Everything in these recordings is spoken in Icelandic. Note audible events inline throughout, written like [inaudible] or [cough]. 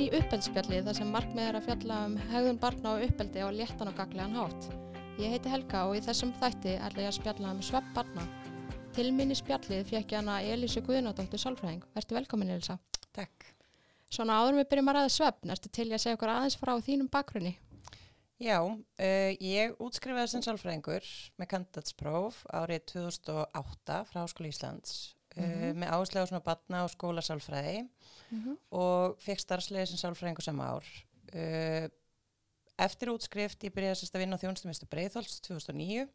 í uppeldsspjalli þar sem markmið er að fjalla um hegðun barna og uppeldi á léttan og gaglegan hátt. Ég heiti Helga og í þessum þætti ætla ég að spjalla um svepp barna. Til minni spjallið fekk ég hana Elísu Guðnadóttur Sálfræðing. Vertu velkomin Elisa. Takk. Svona áður við byrjum að ræða sveppn, ertu til ég að segja okkur aðeins frá þínum bakgrunni? Já, uh, ég útskrifaði sem sálfræðingur með kandidatspróf árið 2008 frá Háskóli Íslands uh, með áherslu á svona batna og skólasálfræði og fekk starfslega sem sálfræðingur sem ár. Uh, eftir útskrift ég byrjaði sérst að vinna á þjónustumistu Breiðholts 2009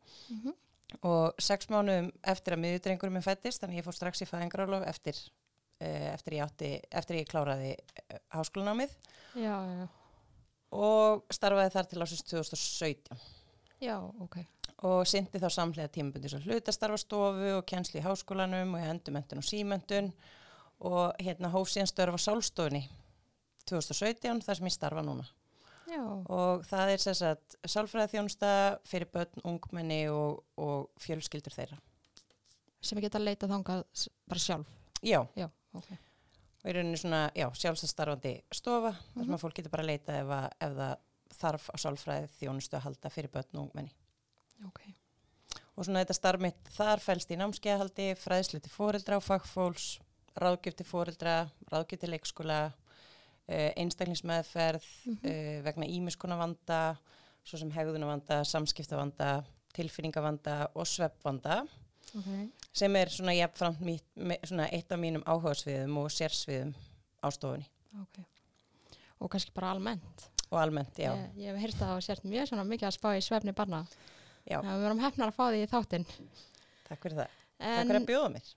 og sex mánuðum eftir að miðutrengurum minn fættist þannig að ég fór strax í fæðingarálof eftir, uh, eftir, ég átti, eftir ég kláraði háskólanámið. Og starfaði þar til ásins 2017 já, ok. Og syndi þá samlega tímabundi svo hlutastarfastofu og kennsli í háskólanum og ég endumöntun og símöntun og hérna hóf síðan störf á sálstofunni 2017 þar sem ég starfa núna Já, og það er þess að sálfræði þjónusta fyrir börn, ungmenni og, og fjölskyldur þeirra. sem ég geta leitað þangað s- bara sjálf. Já, Já, ok. og í rauninni svona, já, sjálfstæðstarfandi stofa þar sem að fólk getur bara að leita ef, að, ef það þarf á sálfræði þjónustu að halda fyrir börn og ungmenni. Ok, Og svona þetta starf mitt þar fælst í námskeiðahaldi, fræðslu til fóreldra og fagfólks, ráðgjöf til fóreldra, ráðgjöf til leikskóla, uh, einstaklingsmeðferð uh, vegna ímiskona vanda, svo sem hegðunavanda, samskiptavanda, tilfinningavanda og sveppvanda ok. sem er svona mitt, me, svona eitt af mínum áhugasviðum og sérsviðum á stofunni Ok. Og kannski bara almennt. og almennt, já. Ég, ég hef að það og sért mjög svona mikið að spá í svefni barna. Já. Við verum hefnar að fá því í þáttinn. Takk fyrir það. Takk En, fyrir að bjóða mér.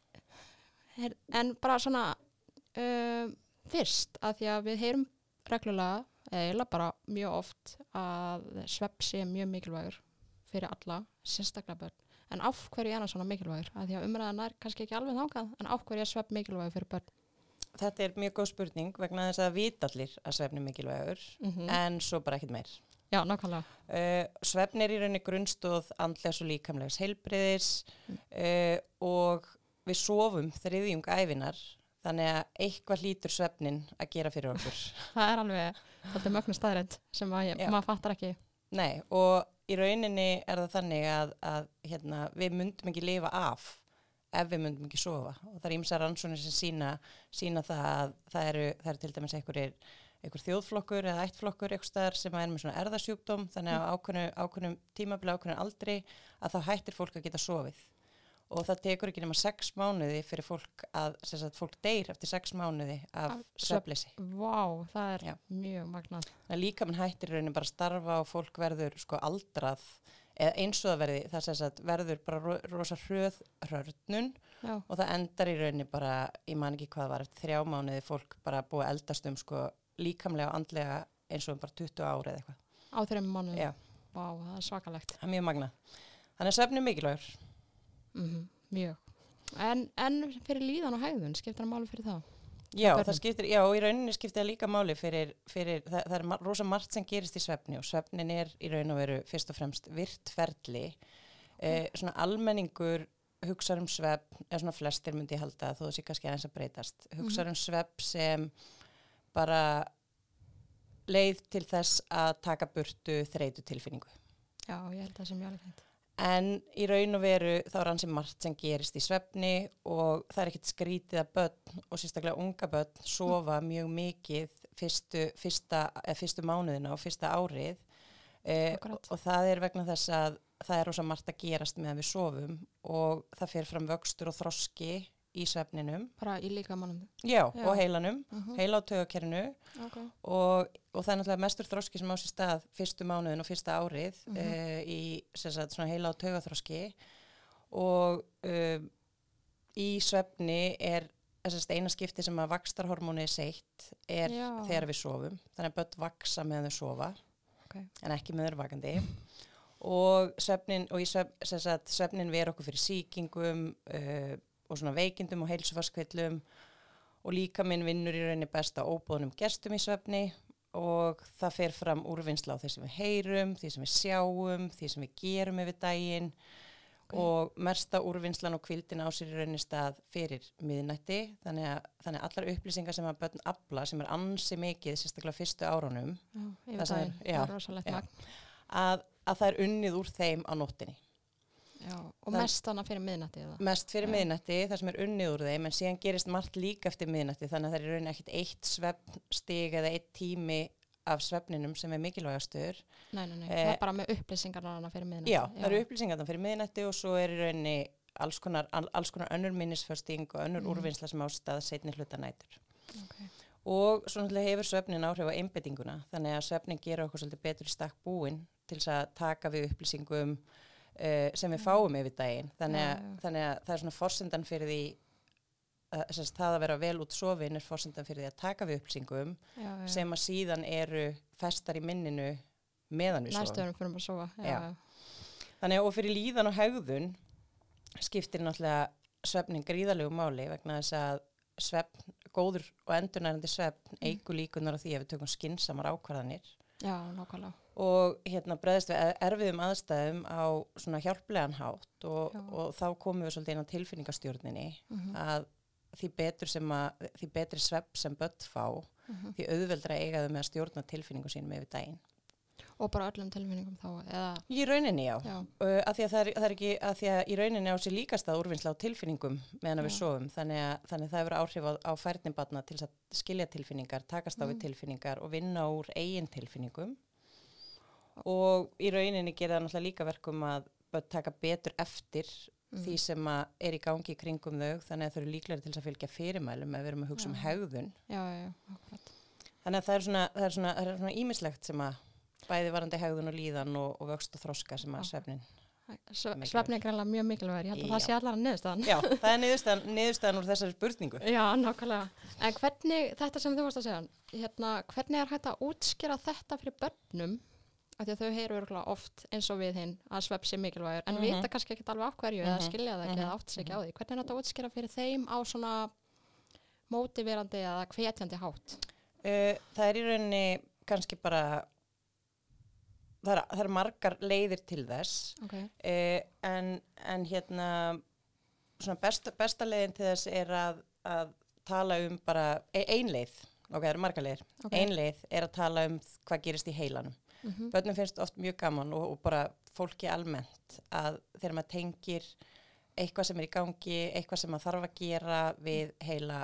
her, en bara svona um, fyrst að því að við heyrum reglulega, eða bara mjög oft að svepp sé mjög mikilvægur fyrir alla, sérstaklega börn. En af hverju er hann svona mikilvægur? Að því að umræðan er kannski ekki alveg þangað, en af hverju er svepp mikilvægur fyrir börn? Þetta er mjög góð spurning vegna þess að vita allir að svefni er mikilvægur Mm en svo bara ekkert meir. Já, nákvæmlega. Uh, svefn er í rauninni grunnstóð andlegs og líkamlegs heilbriðis uh, og við sofum þriðjung æfinar þannig að eitthvað hlýtur svefnin að gera fyrir okkur. [laughs] Það er alveg, þetta er mögnu staðrænt sem ég, maður fattar ekki. Nei, og í rauninni er það þannig að, að hérna, við myndum ekki lifa af ef við myndum ekki sofa og það er ímsa rannsóknir sem sína, sína það að það eru, það eru til dæmis einhverjir einhver þjóðflokkur eða ættflokkur sem er með svona erðasjúkdóm þannig að á ákveðnu, ákveðnum tímabili ákveðnu aldri að þá hættir fólk að geta sofið og það tekur ekki nema sex mánuði fyrir fólk að, sem sagt, fólk deyr eftir sex mánuði af svefleysi. Vá, það er Já. mjög magnað. Líka mann hættir í rauninni bara að starfa og fólk verður sko aldrað eða eins og það verði, það sem sagt verður bara ro rosa hröð hrörnun Já, og það endar í rauninni bara, ég man ekki hvað var, þrjá mánuði fólk bara búið eldast um sko líkamlega og andlega eins og um bara 20 ári eða eitthvað. á þreim mánuðum. Já, Vá, það er svakalegt. það er mjög magna. Þannig að er mikilvægur. Mm Mjög. En, en fyrir líðan og hægðun, skiptir það máli fyrir það? Já, börnum. það skiptir, já, og í rauninni skiptir það líka máli fyrir, fyrir það, það er rosa margt sem gerist í svefni og svefnin er í raun og veru fyrst og fremst virtferli. Eh, svona almenningur hugsa um svefn, eða svona flestir myndi halda þó sé kannski aðeins að breytast, hugsa um svefn sem bara leið til þess að taka burtu þreytu tilfinningu. Já, ég held að það sé mjög alveg fint. En í raun og veru þá er hansi margt sem gerist í svefni og það er ekkert skrítið að börn og sérstaklega unga börn sofa mjög mikið fyrstu, fyrsta, fyrstu mánuðina og fyrsta árið eh, Akkúrat. og það er vegna þess að það er rosa margt að gerast meðan við sofum og það fer fram vöxtur og þroski í svefninum Bara í líka mannum. Já, Já. og heilanum, Mhm. heila á tögakerinu Ok. og, og það er náttúrulega mestur þroski sem á sér stað fyrstu mánuðin og fyrsta árið Mhm. uh, í sagt, heila á taugaþroski og uh, í svefni er þessast eina skipti sem að vakstarhormóni er seitt er Já. þegar við sofum þannig að börn vaksa meðan þau sofa Ok. en ekki með þau vakandi og svefnin og svef, sagt, svefnin ver okkur fyrir sýkingum uh, og svona veikindum og heilsufarskvillum og líka minn vinnur í rauninni best á óbúðunum gestum í svefni og það fer fram úrvinnsla á því sem við heyrum, því sem við sjáum, því sem við gerum yfir daginn ok. og mersta úrvinnslan og kvildin á sér í rauninni stað fyrir miðnætti þannig að, þannig að allar upplýsingar sem að börn afla sem er ansi mikið, sérstaklega fyrstu árunum Já, það sem- já, er já. magn. að, að það er unnið úr þeim á nóttinni Já, og Það- mest þannig fyrir miðnætti eða? mest fyrir Já. miðnætti, það sem er unnið úr þeim en síðan gerist margt líka eftir miðnætti þannig að það er í rauninni ekkit eitt svefnstig eða eitt tími af svefninum sem er mikilvægastur Nei, nei, nei, Eh, það er bara með upplýsingarna fyrir miðnætti. Já, það eru upplýsingarna fyrir miðnætti og svo er í rauninni alls konar, all- alls konar önnur minnisförsting og önnur Mhm. úrvinnsla sem ástað setni hluta nætur. Ok. Og svo náttúrulega hefur svefnin áhrif á einbyttinguna þannig að svefnin gera okkur svolítið betur í stakk búin til þess að taka við upplýsingum uh, sem við fáum yfir daginn. Þannig að, þannig að það er svona forsendan fyrir því að sérst, það að vera vel út sofin er forsendan fyrir því að taka við upplýsingum Já, já. sem að síðan eru festar í minninu meðan við sofum. að. Þannig að og fyrir líðan og hegðun skiptir náttúrulega svefnin gríðalegu máli vegna þess að svefn, góður og endurnærandi svefn Mm. eigur líkunar á því að við tökum skinsamar ákvarðanir Já, nákvæmlega. Og hérna bregðast við erfiðum aðstæðum á svona hjálplegan hátt og, og þá komum við svolítið inn á tilfinningastjórninni Mm að því betur sem að því betri svepp sem börn fá -hmm. því auðveldra eiga þau með að stjórna tilfinningu sínum yfir daginn. Og bara öllum tilfinningum þá, eða, Í rauninni já. já, Uh, að því að það er, það er ekki, að því að í rauninni á sér líkast að úrvinnsla á tilfinningum meðan við sofum, þannig að, þannig að það hefur áhrif á, á færninbarna til að skilja tilfinningar, takast á við Mm. tilfinningar og vinna úr eigin tilfinningum og í rauninni gera það náttúrulega líka verkum að taka betur eftir Mm. því sem er í gangi kringum þau, þannig að þau eru líklega til að fylgja fyrirmælum ef við erum að hugsa um Já. já, akkurat. Þannig að það er svona, það er svona, það er svona ímislegt sem að bæði varandi hegðun og líðan og, og vöxt og þroska sem að Já. svefnin Mikilvægt. Svefni er greinlega mjög mikilvægur, ég held að það Já. sé allar að niðurstaðan. Já, [laughs] það er niðurstaðan, niðurstaðan úr þessari spurningu. Já, nákvæmlega. En hvernig, þetta sem þú varst að segja, hérna, hvernig er hægt að útskýra þetta fyrir börnum? Af því að þau heyru örgulega oft eins og við hinn að svepp sé mikilvægur, en Mhm. vita kannski ekki alveg af hverju eða Mhm. skilja það ekki Mhm. eða átt sig ekki á því. Hvernig er þetta að útskýra fyrir þeim á svona mótiverandi eða hvetjandi hátt? Uh, það er í rauninni kannski bara, það er, það er margar leiðir til þess, Ok, uh, en, en hérna, svona besta, besta leiðin til þess er að, að tala um bara e- ein leið, ok, það eru margar leiðir, ok. ein leið er að tala um hvað gerist í heilanum. Mhm. Bönnum finnst oft mjög gaman og, og bara fólki almennt að þegar maður tengir eitthvað sem er í gangi, eitthvað sem maður þarf að gera við heila,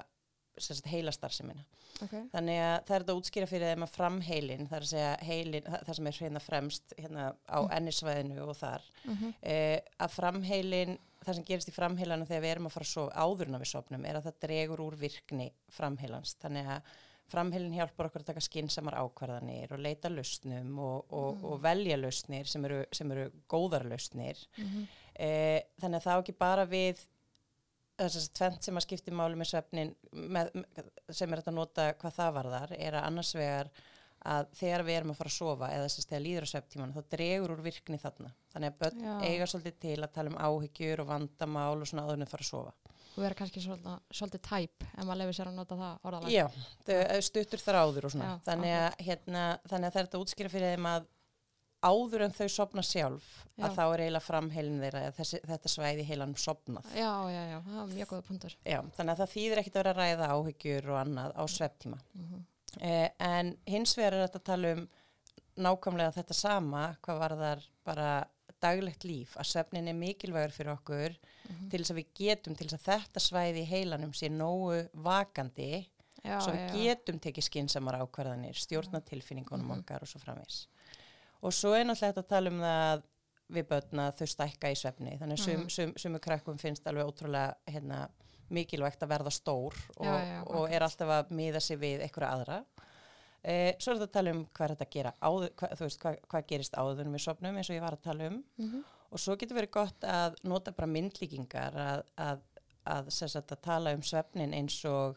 heila starfsemina. Ok, Þannig að það er þetta útskýra fyrir þeim að framheilin, það er að segja heilin, það, sem er hérna fremst hérna á Mm. ennisvæðinu og þar, mhm, eh, að framheilin, það sem gerist í framheilanu þegar við erum að fara að sofa áður en að við sofnum er að það dregur úr virkni framheilans. Þannig að framheilin hjálpar okkur að taka skinsamar ákvarðanir og leita lausnum og, og, Mm. og velja lausnir sem eru, sem eru góðar lausnir. mhm, Eh, þannig að það á ekki bara við þess að tvent sem að skipti máli með svefnin með, sem er að nota hvað það varðar er að annars vegar að þegar við erum að fara að sofa eða þess að þegar líður á svefntíman þá dregur úr virkni þarna. Þannig að börn Já. eiga svolítið til að tala um áhyggjur og vandamál og svona þau fara að sofa. Og vera kannski svolítið, svolítið tæp ef maður lefur sér að nota það orðalag. Já, þau stuttur þráður og svona. Já, þannig, að, hérna, þannig að það er þetta útskýra fyrir þeim að áður en þau sopna sjálf Já. að þá er eiginlega framheilin þeirra þessi, þetta svæði heilanum sopnað. Já, já, já, það er mjög góða punktur. Já, þannig að það þýðir ekkit að vera að ræða áhyggjur og annað á svepptíma. Mm Eh, en hins vegar er þetta að tala um nákvæmlega þetta sama hvað var þar bara daglegt líf, að svefnin er mikilvægur fyrir okkur Mhm. til þess að við getum, til þess að þetta svæði í heilanum sé nógu vakandi, Já, svo við já. getum tekið skinsamar ákvarðanir, stjórna tilfinningunum Mhm. okkar og svo framvis. Og svo er náttúrulega þetta að tala um það við börna þau stækka í svefni, þannig að sum, Mhm. sum, sumu krakkum finnst alveg ótrúlega hérna, mikilvægt að verða stór og, já, og er alltaf að miða sig við einhverja aðra. Eh, svo er þetta að tala um hvað er þetta að gera áður, hvað, þú veist, hvað, hvað gerist áður en við sopnum eins og ég var að tala um Mhm. og svo getur verið gott að nota bara myndlíkingar að, að, að, sagt, að tala um svefnin eins og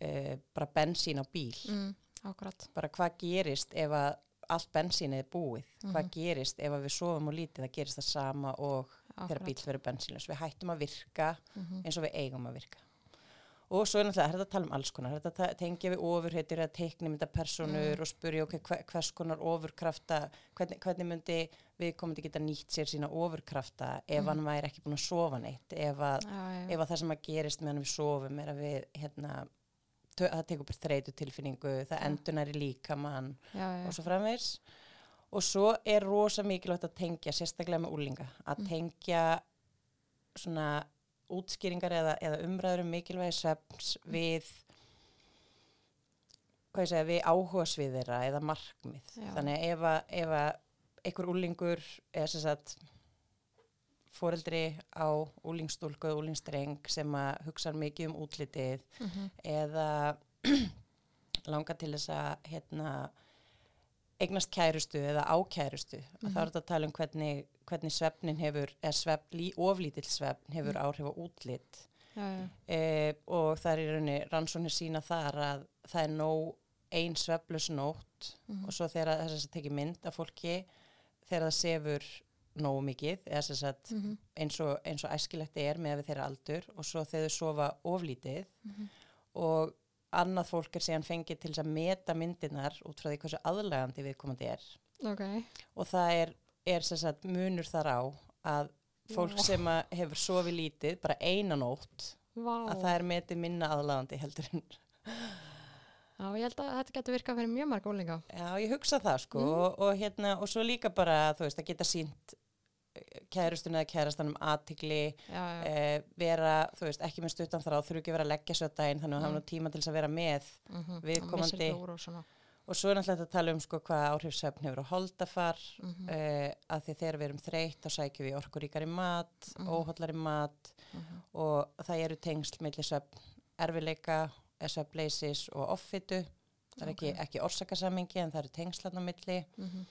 uh, bara bensín á bíl Mm, bara hvað gerist ef að allt bensínið er búið hvað Mhm. gerist ef að við sofum og lítið það gerist það sama og þegar akkurat. bíl verður bensínlaus við hættum að virka Mhm. eins og við eigum að virka og svo er náttúrulega þetta tala um alls konar þetta ta- tengja við ofurheitur eða teiknimynda personur Mm. og spurja ok, hver, hvers konar ofurkrafta hvernig, hvernig myndi við komandi geta nýtt sér sína ofurkrafta ef Mhm. hann væri ekki búin að sofa neitt ef að, já, já, ef að það sem að gerist meðan við sofum er að við hérna, það tekur upp þreytu tilfinningu það endunar í líkamann já, já, og svo framvegs og svo er rosa mikilvægt að tengja sérstaklega með úlinga að Mm. tengja svona útskýringar eða, eða umræður um mikilvægi svefns við hvað ég segja, við áhuga þeirra eða markmið Já. þannig ef að, ef að einhver úlingur eða sem sagt foreldri á úlingstúlku eða úlingstreng sem að hugsa mikið um útlitið Mhm. eða [clears throat] langar til þess að hérna, eignast kærustu eða ákærustu mm Mhm. þá er að tala um hvernig, hvernig svefnin hefur, eða svefn, lí, oflítill svefn hefur Mhm. áhrif á útlit já, já, e, og það er í rauninni rannsóknir sína þar að það er nóg ein sveflus nótt Mhm. og svo þegar þess að tekja mynd af fólki þegar það sefur nógu mikið eða Mhm. eins og, eins og æskilegt er með þeirra aldur og svo þegar þau sofa oflítið Mhm. og annað fólk er síðan fengið til að meta myndirnar út frá því hversu aðlægandi viðkomandi er. Ok, og það er, er sagt munur þar á að fólk Já. sem að hefur sofið lítið, bara eina nótt vá. að það er metið minna aðlægandi heldur en já, ég held að þetta getur virkað fyrir mjög marga úlinga já, ég hugsa það sko. Mm. og, og hérna, og svo líka bara þú veist, að geta sínt kærustun eða kærastanum aðtigli já, já, eh, vera, þú veist, ekki með stuttan þrá þurfu ekki að vera að leggja svo daginn þannig að hafa Mm. nú tíma til þess að vera með mhm. viðkomandi- Og og svo er náttúrulega að tala um sko hvað áhrif svefn hefur á holdafar Mhm. uh, að því þegar við erum þreytt þá sækjum við orkuríkari mat, Mhm. óhollari mat Mhm. og það eru tengsl milli svefn erfileika, svefnleysis og offitu það er ekki, Ok. ekki orsakasamingi en það eru tengslan á milli Mhm.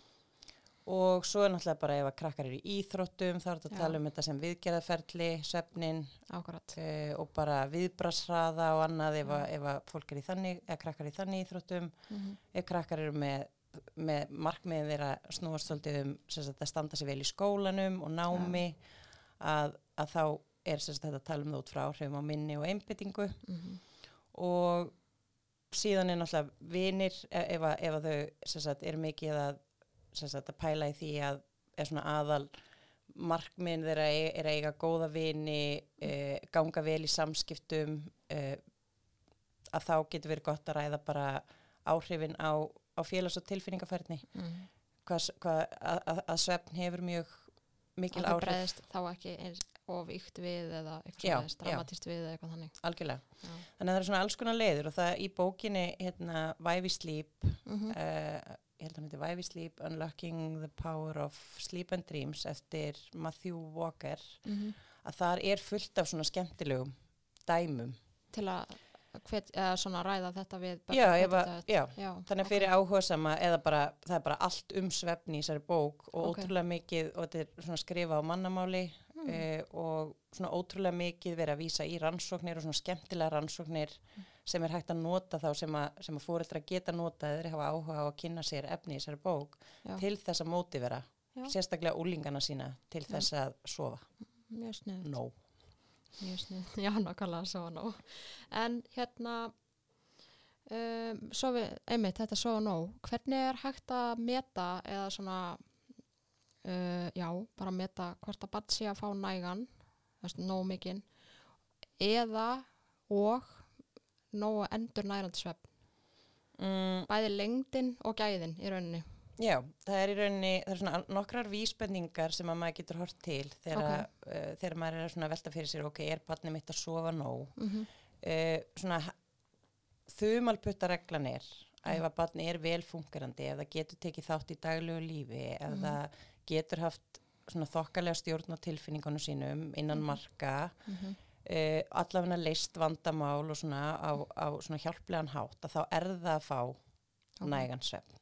Og svo er náttúrulega bara ef að krakkar eru í íþróttum þá er þetta að tala um þetta sem viðgerðaferli akkurat. uh, og bara viðbrasraða og annað ef, að, ef að fólk er í þannig eða krakkar í þannig íþróttum. Mhm. ef krakkar eru með, með markmiðin þeirra snúast svolítið um sagt, að standa sér vel í skólanum og námi að, að þá er sagt, þetta að tala um það út frá áhrifum á minni og einbyttingu Mhm. og síðan er náttúrulega vinir ef, ef, að, ef að þau sagt, er mikið að, sagt, að pæla í því að er svona aðal markminn þeirra e- er að eiga góða vini, e, ganga vel í samskiptum e, að þá getur verið gott að ræða bara áhrifin á, á félags- og tilfinningafærni Mhm. hvað, hvað, að, að, að svefn hefur mjög mikil að það áhrif bregðist þá ekki eins of ykt við eða eitthvað dramatist við eða eitthvað þannig algjörlega. já. Þannig að það er svona alls konar leiður og það í bókinni hérna Vævi Sleep Mhm. uh, ég held að hann heiti Vævi Sleep Unlocking the Power of Sleep and Dreams eftir Matthew Walker Mhm. að þar er fullt af svona skemmtilegum dæmum til að hvet, ræða þetta við já, hvetja ef að, þetta- já, já, þannig að fyrir áhuga sama eða bara, það er bara allt um svefni í þessari bók og Ok. ótrúlega mikið og þetta er svona skrifa á mannamáli Mm. eh, og svona ótrúlega mikið verið að vísa í rannsóknir og svona skemmtilega rannsóknir sem er hægt að nota þá sem að, sem að fóreldra geta nota eða hafa áhuga á að kynna sér efni í þessari bók Já. til þess að mótivera sérstaklega úlingana sína til Já. þess að sofa mjög snið nóg. mjög snið, [laughs] já nákvæmlega svo nóg en hérna um, svo við, einmitt þetta svo nóg, hvernig er hægt að meta eða svona uh, já, bara meta hvort að bann sé að fá nægan nóg mikinn eða og nóg endur nærandi svepp Mm, bæði lengdin og gæðin í rauninni já, það er í rauninni, það er svona nokkrar vísbendingar sem að maður getur hort til þegar, Ok. uh, þegar maður er að velta fyrir sér, ok, er barnið mitt að sofa nóg? mm -hmm. uh, svona þumalputta reglan er að Mm. ef að barni er velfungerandi, ef það getur tekið þátt í daglegu lífi, ef Mhm. það getur haft svona þokkalega stjórn á tilfinningunum sínum innan Mhm. marka, Mm uh, allavega leist vandamál og svona á, á svona hjálplegan hátt, að þá er það að fá Ok. nægan svefn.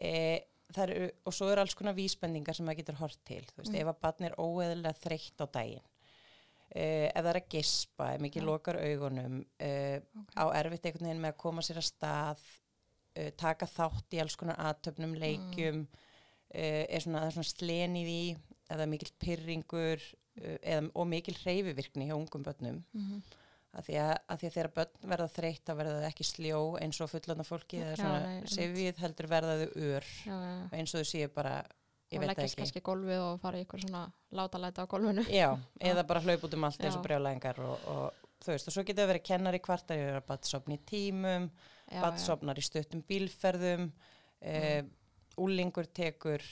Uh, eru, og svo eru alls konar vísbendingar sem maður getur hort til, þú veist, Mm. ef að barni er óeðilega þreytt á daginn, uh, ef það er að gispa, ef mikið Já. lokar augunum, uh, Ok. á erfitt einhvern veginn með að koma sér að stað uh, taka þátt í alls konar aðtöfnum, leikjum uh, er svona, svona slen í eða mikill pyrringur uh, eða, og mikil hreyfivirkni hjá ungum börnum. Mhm. að því að, að því að þegar börn verða þreytt þá verða ekki sljó eins og fullanda fólki eða svona sefið heldur verða þau ör. Já, já. eins og þau séu bara, ég og veit það leggjast ekki. kannski gólfið og fara í ykkur svona látalæta á gólfinu. [laughs] Já, eða bara hlaup út um allt eins og Já. brjálæðingar og, og þú veist, og svo getur það verið kennari kvartar, ég er að batsopna í tímum, batsopnar í stuttum bílferðum, e, úlingur tekur,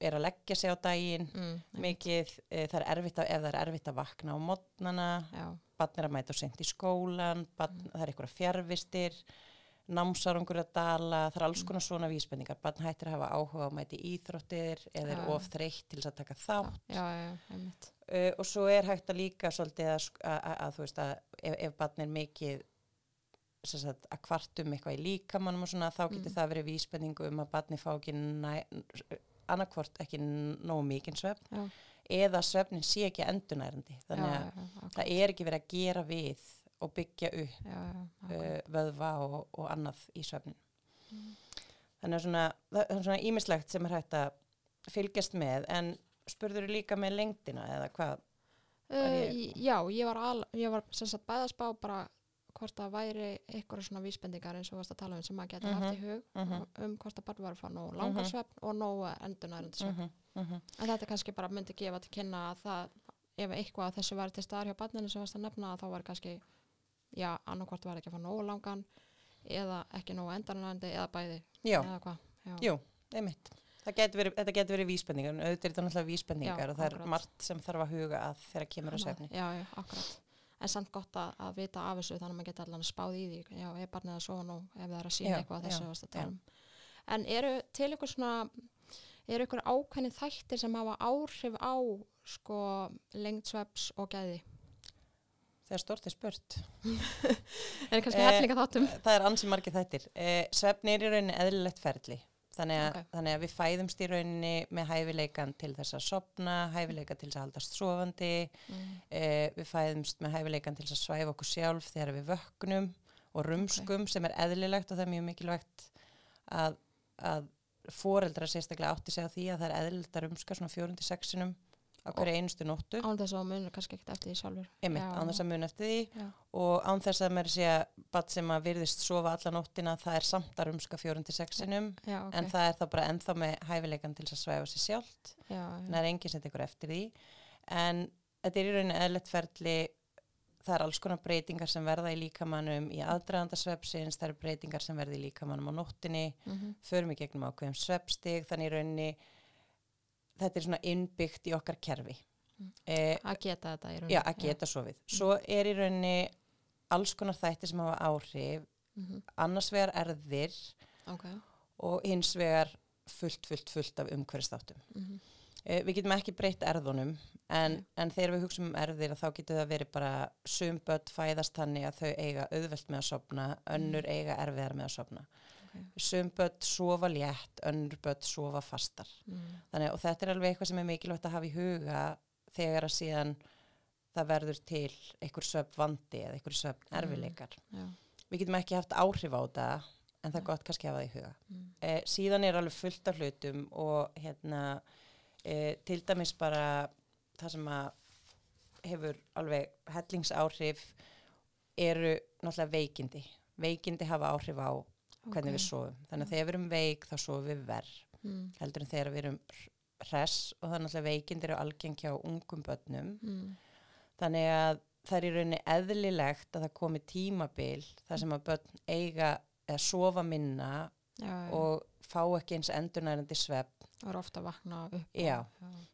er að leggja sig á daginn, mm, mikið, e, það er erfitt að, ef það er erfitt að vakna á mótnana, já, barn er að mæta og sent í skólan, barn, það er einhverja fjárvistir, námsárangur að dala, það er alls konar svona vísbendingar, barn hættir að hafa áhuga á mæti íþróttir eða er Já. of þreytt til þess að taka þátt. já, já, einmitt. Uh, og svo er hægt að líka svolítið að, að, að, þú veist að ef, ef barn er mikið sagt, að kvartum eitthvað í líkamannum og svona þá getur Mm. það verið vísbendingu um að barni fá ekki næ, annarkvort ekki nógu mikinn svefn já, eða svefnin sé ekki endunærandi þannig að já, já, það er ekki verið að gera við og byggja upp uh, vöðva og, og annað í svefnin. Mm. þannig að svona, það er svona ímislegt sem er hægt að fylgjast með en spurður líka með lengdina eða hvað? Uh. Já, ég var, al, ég var sem sagt bæða að spá bara hvort það væri eitthvað svona vísbendingar eins og varst að tala um sem maður getur haft í hug mhm. um hvort að barn var að fá nóg langar Mhm. svefn og nóg endunærandi svefn. Mhm, mhm. En þetta kannski bara myndi gefa til kynna að það, ef eitthvað þessu var til staðar hjá barninu sem varst að nefna þá var kannski, já, annarkvort var ekki að fá nógu langan eða ekki nógu endunærandi eða bæði. Já, Eða hvað, jú, einmitt. Getur verið, þetta getur verið vísbendingar, en auðvitað er þetta náttúrulega vísbendingar Já, og það er akkurat. margt sem þarf að huga að þegar kemur á svefni. Já, já, akkurat. En samt gott að, að vita af þessu þannig að maður geta allan spáð í því. Já, er barnið að sofa nú ef það er að sína Já, eitthvað að þessu að tala um. En eru til ykkur svona, eru ykkur ákveðni þættir sem hafa áhrif á sko lengdsveps og gæði? Stort er spurt. [laughs] Er kannski Eh, hellinga þáttum? Það er ansi margir þættir. Eh, svefni er í rauninni eðlilegt ferli. Þannig að, Ok. þannig að við fæðumst í rauninni með hæfileikan til þess að sopna, hæfileikan til þess að haldast sofandi, Mm. eh, við fæðumst með hæfileikan til þess að svæfa okkur sjálf þegar við vöknum og rumskum sem er eðlilegt og það er mjög mikilvægt að, að foreldra sérstaklega átti á því að það er eðlilegt að rumska svona fjórundi sexinum á hverju einustu nóttu, Án þess að munur kannski ekkert eftir því sjálfur. einmitt, Já. án þess að mun eftir því Já, og án þess að mér sé að bat sem að virðist sofa alla nóttina það er samt að rumska fjórundi sexinum já, ok. en það er þá bara ennþá með hæfileikan til þess að svæfa sér sjálft það er enginn sem tekur eftir því en þetta er í rauninni eðlert ferli það er alls konar breytingar sem verða í líkamannum í aðdraðandasvepsins, það eru breytingar sem verða í líkamannum á nóttinni Mhm. förum í gegnum ákveðum svepstig þannig í rauninni þetta er svona innbyggt í okkar kerfi Mm. eh, Að geta þetta í rauninni. já, að geta sofið svo er í rauninni alls konar þætti sem hafa áhrif Mhm. annars vegar erðir Ok. og hins vegar fullt, fullt, fullt af umhverfstáttum Mhm. Eh, við getum ekki breytt erðunum en, en þegar við hugsaum um erðir þá getur það verið bara sum börn fæðast þannig að þau eiga auðvelt með að sopna önnur eiga erfiðar með að sopna Ok. sum börn sofa létt önnur börn sofa fastar Mhm. Þannig, og þetta er alveg eitthvað sem er mikilvægt að hafa í huga þegar að síðan það verður til einhver svefn vandi eða einhver svefn erfileikar Já. við getum ekki haft áhrif á þetta en það er gott kannski að hafa það í huga Mm. eh, síðan er alveg fullt af hlutum og hérna eh, til dæmis bara það sem að hefur alveg hellingsáhrif eru náttúrulega veikindi veikindi hafa áhrif á hvernig Ok. við sofum þannig að þegar við erum veik þá sofum við verð Mm. heldur en þegar við erum hress og er náttúrulega veikindi eru algeng hjá ungum börnum Mm. þannig að það er í rauninni eðlilegt að það komi tímabil þar sem að börn eiga eða sofa minna Já, já. og fá ekki eins endurnærandi svepp. Það er ofta að vakna upp. Já.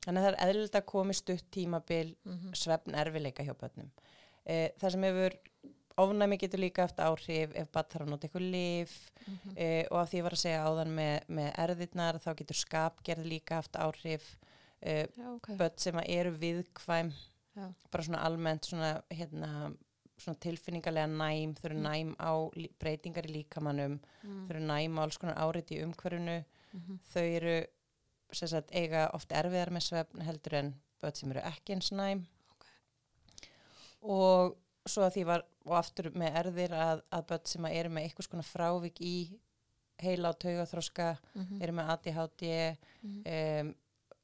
Þannig að það er eðlilegt að komi stutt tímabil Mhm. svefn erfileika hjá börnum. E, það sem hefur ofnæmi getur líka haft áhrif ef börn þarf að nota eitthvað lif Mhm. e, og af því ég var að segja áðan með, með erðirnar þá getur skapgerð líka haft áhrif e, Já, ok. börn sem að eru viðkvæm Já. bara svona almennt svona, hérna, svona tilfinningarlega næm þau eru Mm. næm á breytingar í líkamannum Mm. þau eru næm á alls konar árit í umhverfinu Mhm. þau eru sagt, eiga oft erfiðar með svefn heldur en börn sem eru ekki eins næm Ok. og svo að því var og aftur með erðir að, að börn sem að eru með einhvers konar frávik í heila og taugaþroska Mhm. eru með ADHD Mhm. um,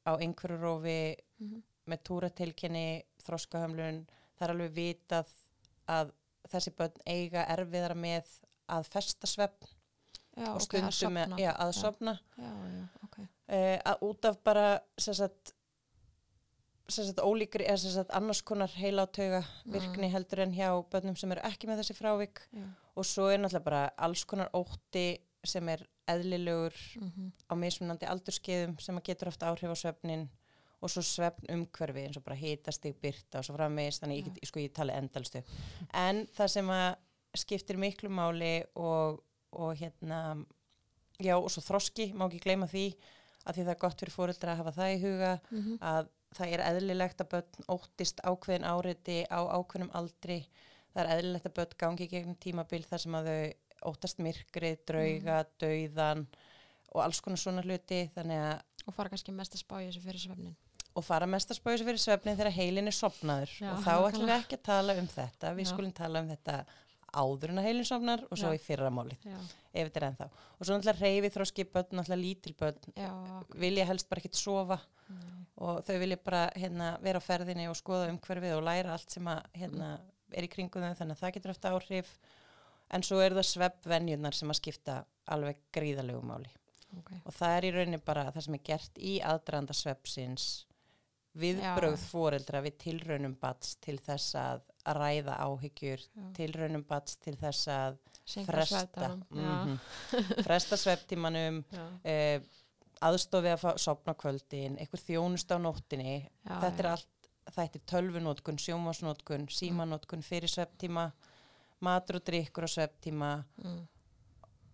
á einhverju rófi Mhm. með túratilkynni, þroskahömlun, það er alveg vitað að þessi börn eiga erfiðara með að festa já, og ok, að stundum með, já, að Já. sofna Já, já, ok. uh, að út af bara sagt, sagt ólíkri eða sagt annars konar heilátauga virkni heldur en hjá börnum sem eru ekki með þessi frávik. Já. og svo er náttúrulega bara alls konar ótti sem er eðlilegur Mm á mismunandi aldurskeiðum sem getur oft áhrif á svefnin og svo svefn umhverfi eins og bara hitastig, byrta og svo framvegis. Þannig ég, get, sko, ég tala endalstu en það sem að skiptir miklu máli og, og hérna já og svo þroski, má ekki gleyma því að því það er gott fyrir fóreldra að hafa það í huga Mhm. að það er eðlilegt að börn óttist ákveðin áreiti á ákveðnum aldri. Það er eðlilegt að börn gangi gegnum tímabil þar sem að þau óttast myrkrið, drauga, dauðan og alls konar svona hluti. Og fara kannski mest að spá í þessu fyrir svefnin. og fara mest að spája sig fyrir svefnin þegar heilin er sopnaður Já, og þá ætlum við ekki að tala um þetta. Við Já. skulum tala um þetta áður en að heilin sopnar og svo Já. í fyrra málið Já, ef þetta er ennþá og svo náttúrulega reyfi þróski börn, náttúrulega lítil börn já, vilja helst bara ekkit sofa nei. og þau vilja bara hérna, vera á ferðinni og skoða umhverfið og læra allt sem að, hérna, er í kringum þau þannig að það getur eftir áhrif en svo eru það sveppvenjunar sem að skipta alveg gríðalegu máli ok. og það er í rauninni bara það sem er gert í aðdraðanda sveppsins viðbrögð Já. foreldra við tilraunum bats til þess að að ræða áhyggjur, Já. tilraunum bats til þess að fresta svefndanum. mhm, [laughs] fresta svepptímanum Já, eh, aðstofi að sopna kvöldin, eitthvað þjónust á nóttinni já, þetta er já. allt, þetta er tölvunótkun, sjómasnótkun, símanótkun fyrir svepptíma, matur og drikkur á svepptíma Mm.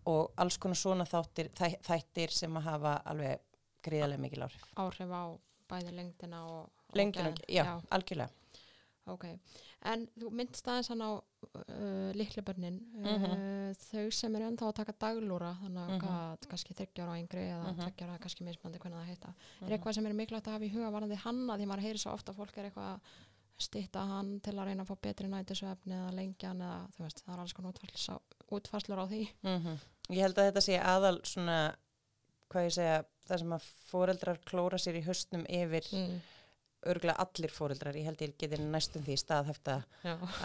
og alls konar svona þáttir, þæ, þættir sem að hafa alveg gríðarlega mikil áhrif. Áhrif á bæði lengdina og... og Lengdin og, geðið. já, algjörlega. Ok, en þú myndst aðeins hann á uh, litlibörnin, uh, Mhm. þau sem eru ennþá að taka daglúra, þannig að Mhm. mm kannski þryggjára á yngri eða Mhm. mm -hmm. kannski mismandi hvernig það heita. Er Mhm. eitthvað sem er mikilvægt að hafa í huga varandi hanna því maður heyrir svo ofta fólk er eitthvað að stýtta hann til að reyna að fá betri nætisvefni eða lengjan eða þú veist, það er alls konar útfærslur á, því. Ég held að þetta sé aðal svona, hvað ég segja, það sem að foreldrar klóra sér í höstnum yfir, Mm. Örgulega allir foreldrar, ég held ég geti næstum því staðhæfta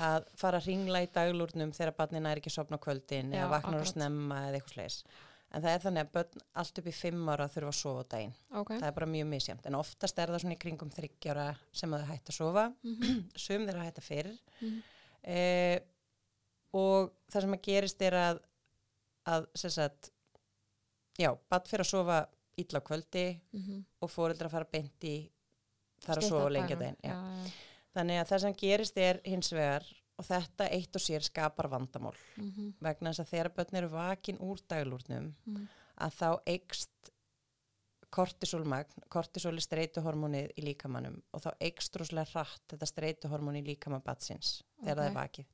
að fara að ringla í daglúrnum þegar barnin er ekki að sopna kvöldin Já, eða vaknar og snemma eða eitthvað slegis. En það er þannig að börn allt upp í fimm ára þurfa að sofa á daginn. ok. Það er bara mjög misjæmt. En oftast er það svona í kringum þryggjára sem að þau hætta að sofa. Mhm. [clears throat] Sum þeirra hætta fyrr. Mhm. Eh, og það sem að gerist er að, að sem sagt, já, barn fyrir að sofa illa á kvöldi Mhm. og fóreldra fara beint í þar að sofa lengja daginn. Þannig að það sem gerist er hins vegar og þetta eitt og sér skapar vandamál Mhm. vegna þess að þegar börn eru vakin úr daglúrnum Mhm. að þá eikst kortisólmagn, kortisól er streituhormónið í líkamannum og þá eikst rosalega hratt þetta streituhormón í líkamann batsins þegar það er vakið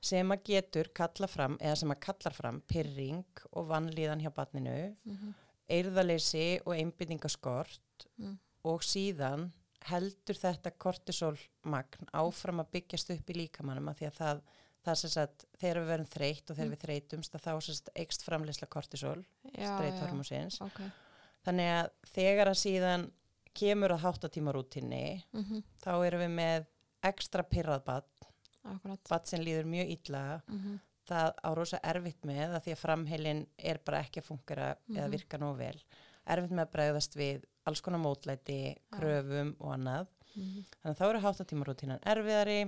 sem að getur kalla fram eða sem að kallar fram pyrring og vannlíðan hjá batninu Mhm. eirðaleysi og einbyttingaskort Mm. Og síðan heldur þetta kortisólmagn áfram að byggjast upp í líkamannum að því að það, það sem sagt, þegar við verum þreytt og þegar Mm. við þreytumst að þá sem sagt, eikst framleysla kortisól, Já, já. streythormónsins. Ok. Þannig að þegar að síðan kemur að háttatímarútinni Mhm. þá erum við með ekstra pyrrað bad, Akkurat. bad sem líður mjög illa, Mhm. það á rosa erfitt með að því að framheilin er bara ekki að fungera eða Mhm. virka nóg vel. Erfitt með að bregðast við alls konar mótlæti, kröfum og annað. Mhm. Þannig að þá eru háttatímarútínan erfiðari,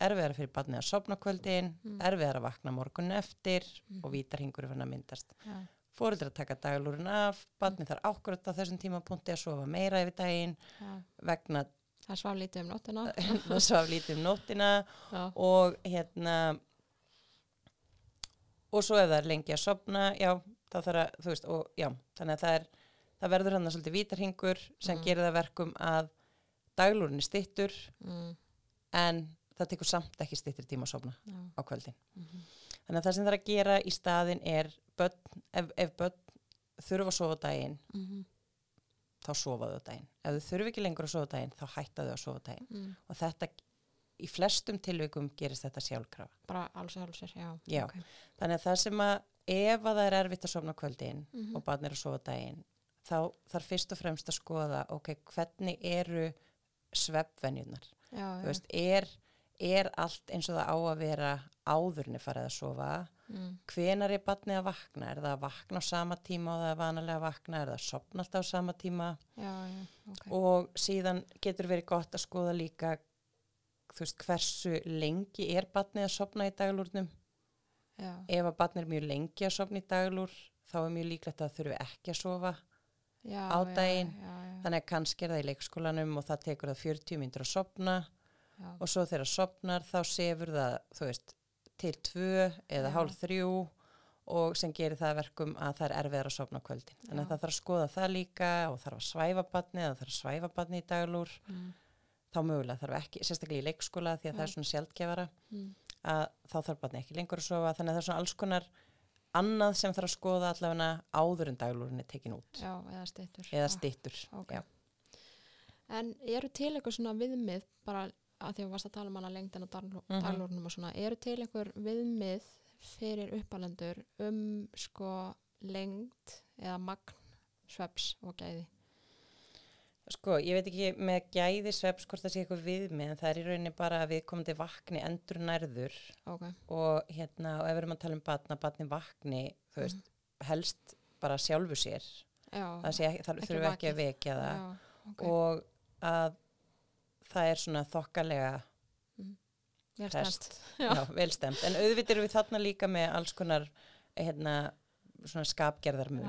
erfiðari fyrir barnið að sopna kvöldin, Mm. erfiðari að vakna morgun eftir Mhm. og vítarhingur er fann að myndast. Já. Fóreldrar taka daglúrin af, barnið þarf ákvörð á þessum tímapunkti að sofa meira yfir daginn Já. vegna Það svaf lítið um nóttina. [laughs] það svaf lítið um nóttina Já. og hérna og svo ef það er lengi að sopna, já, þá þarf að, þú veist, og já, þannig að það er, það verður hann að svolítið vítarhingur sem Mm. gerir það verkum að daglúrin er stittur Mm. en það tekur samt ekki stittir tíma að sopna Já. á kvöldin. Mhm. Þannig að það sem það er að gera í staðin er börn, ef, ef börn þurfa að sofa daginn, Mhm. þá sofa þau á daginn. Ef þau þurfa ekki lengur að sofa daginn, þá hætta þau að sofa daginn. Mm. Og þetta, í flestum tilvikum gerist þetta sjálfkrafa. Bara alls og alls er, já. Já. ok. Þannig að það sem að ef að það er erfitt að sofna kvöldin Mhm. og barn er að sofa daginn, þá þarf fyrst og fremst að skoða, ok, hvernig eru sveppvenjunar? Er, er allt eins og það á að vera áðurni farið að sofa? Mm. hvenar er barnið að vakna? Er það að vakna á sama tíma og það er vanalega að vakna? Er það að sopna alltaf á sama tíma? Já, já, ok. og síðan getur verið gott að skoða líka þú veist hversu lengi er barnið að sopna í daglúrnum já, ef að barnið er mjög lengi að sopna í daglúr þá er mjög líklegt að það þurfi ekki að sofa já, á daginn. Já, þannig að kannski er það í leikskólanum og það tekur það 40 myndir að sopna og svo þegar það sopnar þá sefur það veist til tvö eða Já. hálf þrjú og sem gerir það að verkum að það er erfiðar að sopna kvöldin. Þannig að það þarf að skoða það líka og þarf að svæfa barnið eða þarf að svæfa barnið í daglúr mm, þá mögulega þarf ekki, sérstaklega í leikskóla því að það er svona sjaldgefara mm, að þá þarf barnið ekki lengur að sofa. Þannig að það er svona alls konar annað sem þarf að skoða allavega áður en daglúrin er tekin út já, eða stittur. eða stittur ok. já. En eru til einhver svona viðmið, bara að því að þú varst að tala um hana lengdin og Mhm. daglórnum og svona, eru til einhver viðmið fyrir uppalendur um sko lengd eða magn sveps og gæði? Sko, ég veit ekki með gæði sveps hvort það sé eitthvað viðmið en það er í rauninni bara að við komandi vakni endur nærður Ok, og hérna, og ef við erum að tala um batna, batni vakni, þú veist, helst bara sjálfu sér, já. það sé ekki, Ekki þurfum ekki vakið. að vekja það Já, ok, og að það er svona þokkalega prest. stemt. já. Já. vel stemt, en auðvitað erum við þarna líka með alls konar, hérna, svona skapgerðarmun.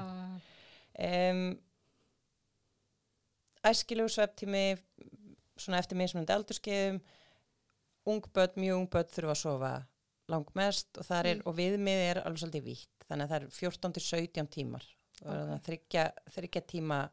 Um, æskilegu sveftími svona eftir mismunandi aldurskeiðum ung börn, mjög ung börn þurfa að sofa langmest og, er, Mm. og viðmið er alveg svolítið vítt þannig að það er 14 til 17 tímar Ok. okay. þryggja, tíma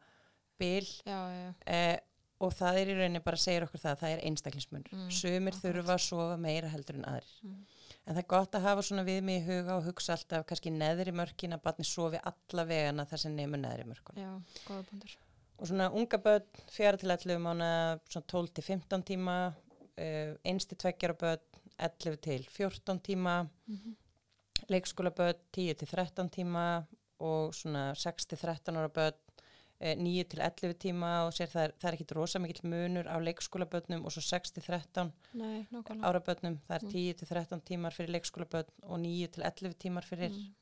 bil já, já, eh, og það er í rauninni bara að segja okkur það að það er einstaklingsmunur Mm, sumir þurfa að sofa meira heldur en aðrir Mm. en það er gott að hafa svona viðmið í huga og hugsa alltaf kannski neðri mörkin að barni sofi allavegana þar sem nefnur neðri mörkun Já, góða búndur. Og svona unga börn, fjara til 11 mánu, svona 12 til 15 tíma, uh, einsti tveggjara börn, 11 til 14 tíma, Mm leikskóla börn, 10 til 13 tíma og svona 6 til 13 ára börn, uh, 9 til 11 tíma og sér það er, það er ekkit rosa mikill munur á leikskóla börnum og svo 6 til 13 Nei, ára börnum, það er Mm. 10 til 13 tímar fyrir leikskóla börn og 9 til 11 tímar fyrir Mm.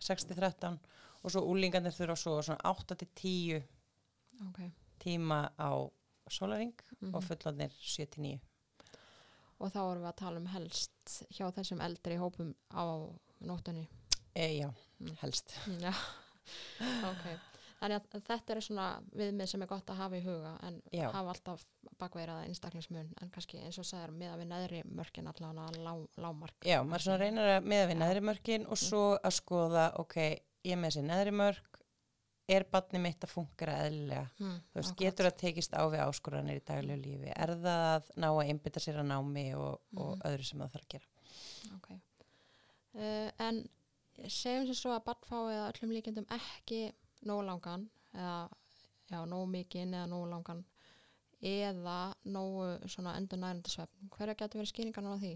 6 til 13 og svo úlingarnir þurfa svo svona 8 til 10 Ok. tíma á sólaring Mm og fullanir 7-9. Og þá erum við að tala um helst hjá þessum eldri hópum á nóttunni. E, já, Mm. helst. Já, [laughs] ok. Þannig að þetta er svona viðmið sem er gott að hafa í huga en Já. hafa alltaf bakveiraða einstaklingsmun en kannski eins og sagður með að við neðri mörkin allavega lá, lámark. Já, maður svona reynir að meða við neðri mörkin og svo að skoða, ok, ég með þessi neðri mörk, er barni mitt að fungera eðlilega? Hmm, Þú veist, getur það tekist á við áskoranir í daglegu lífi? Er það að ná að einbytta sér að námi og, og Mhm. öðru sem það þarf að gera? Ok. Uh, en segjum sem svo að barnfái eða öllum líkendum ekki nóg langan eða já, nóg mikinn eða nóg langan eða nógu svona endur nærandi svefn. Hverja getur verið skýringarnar á því?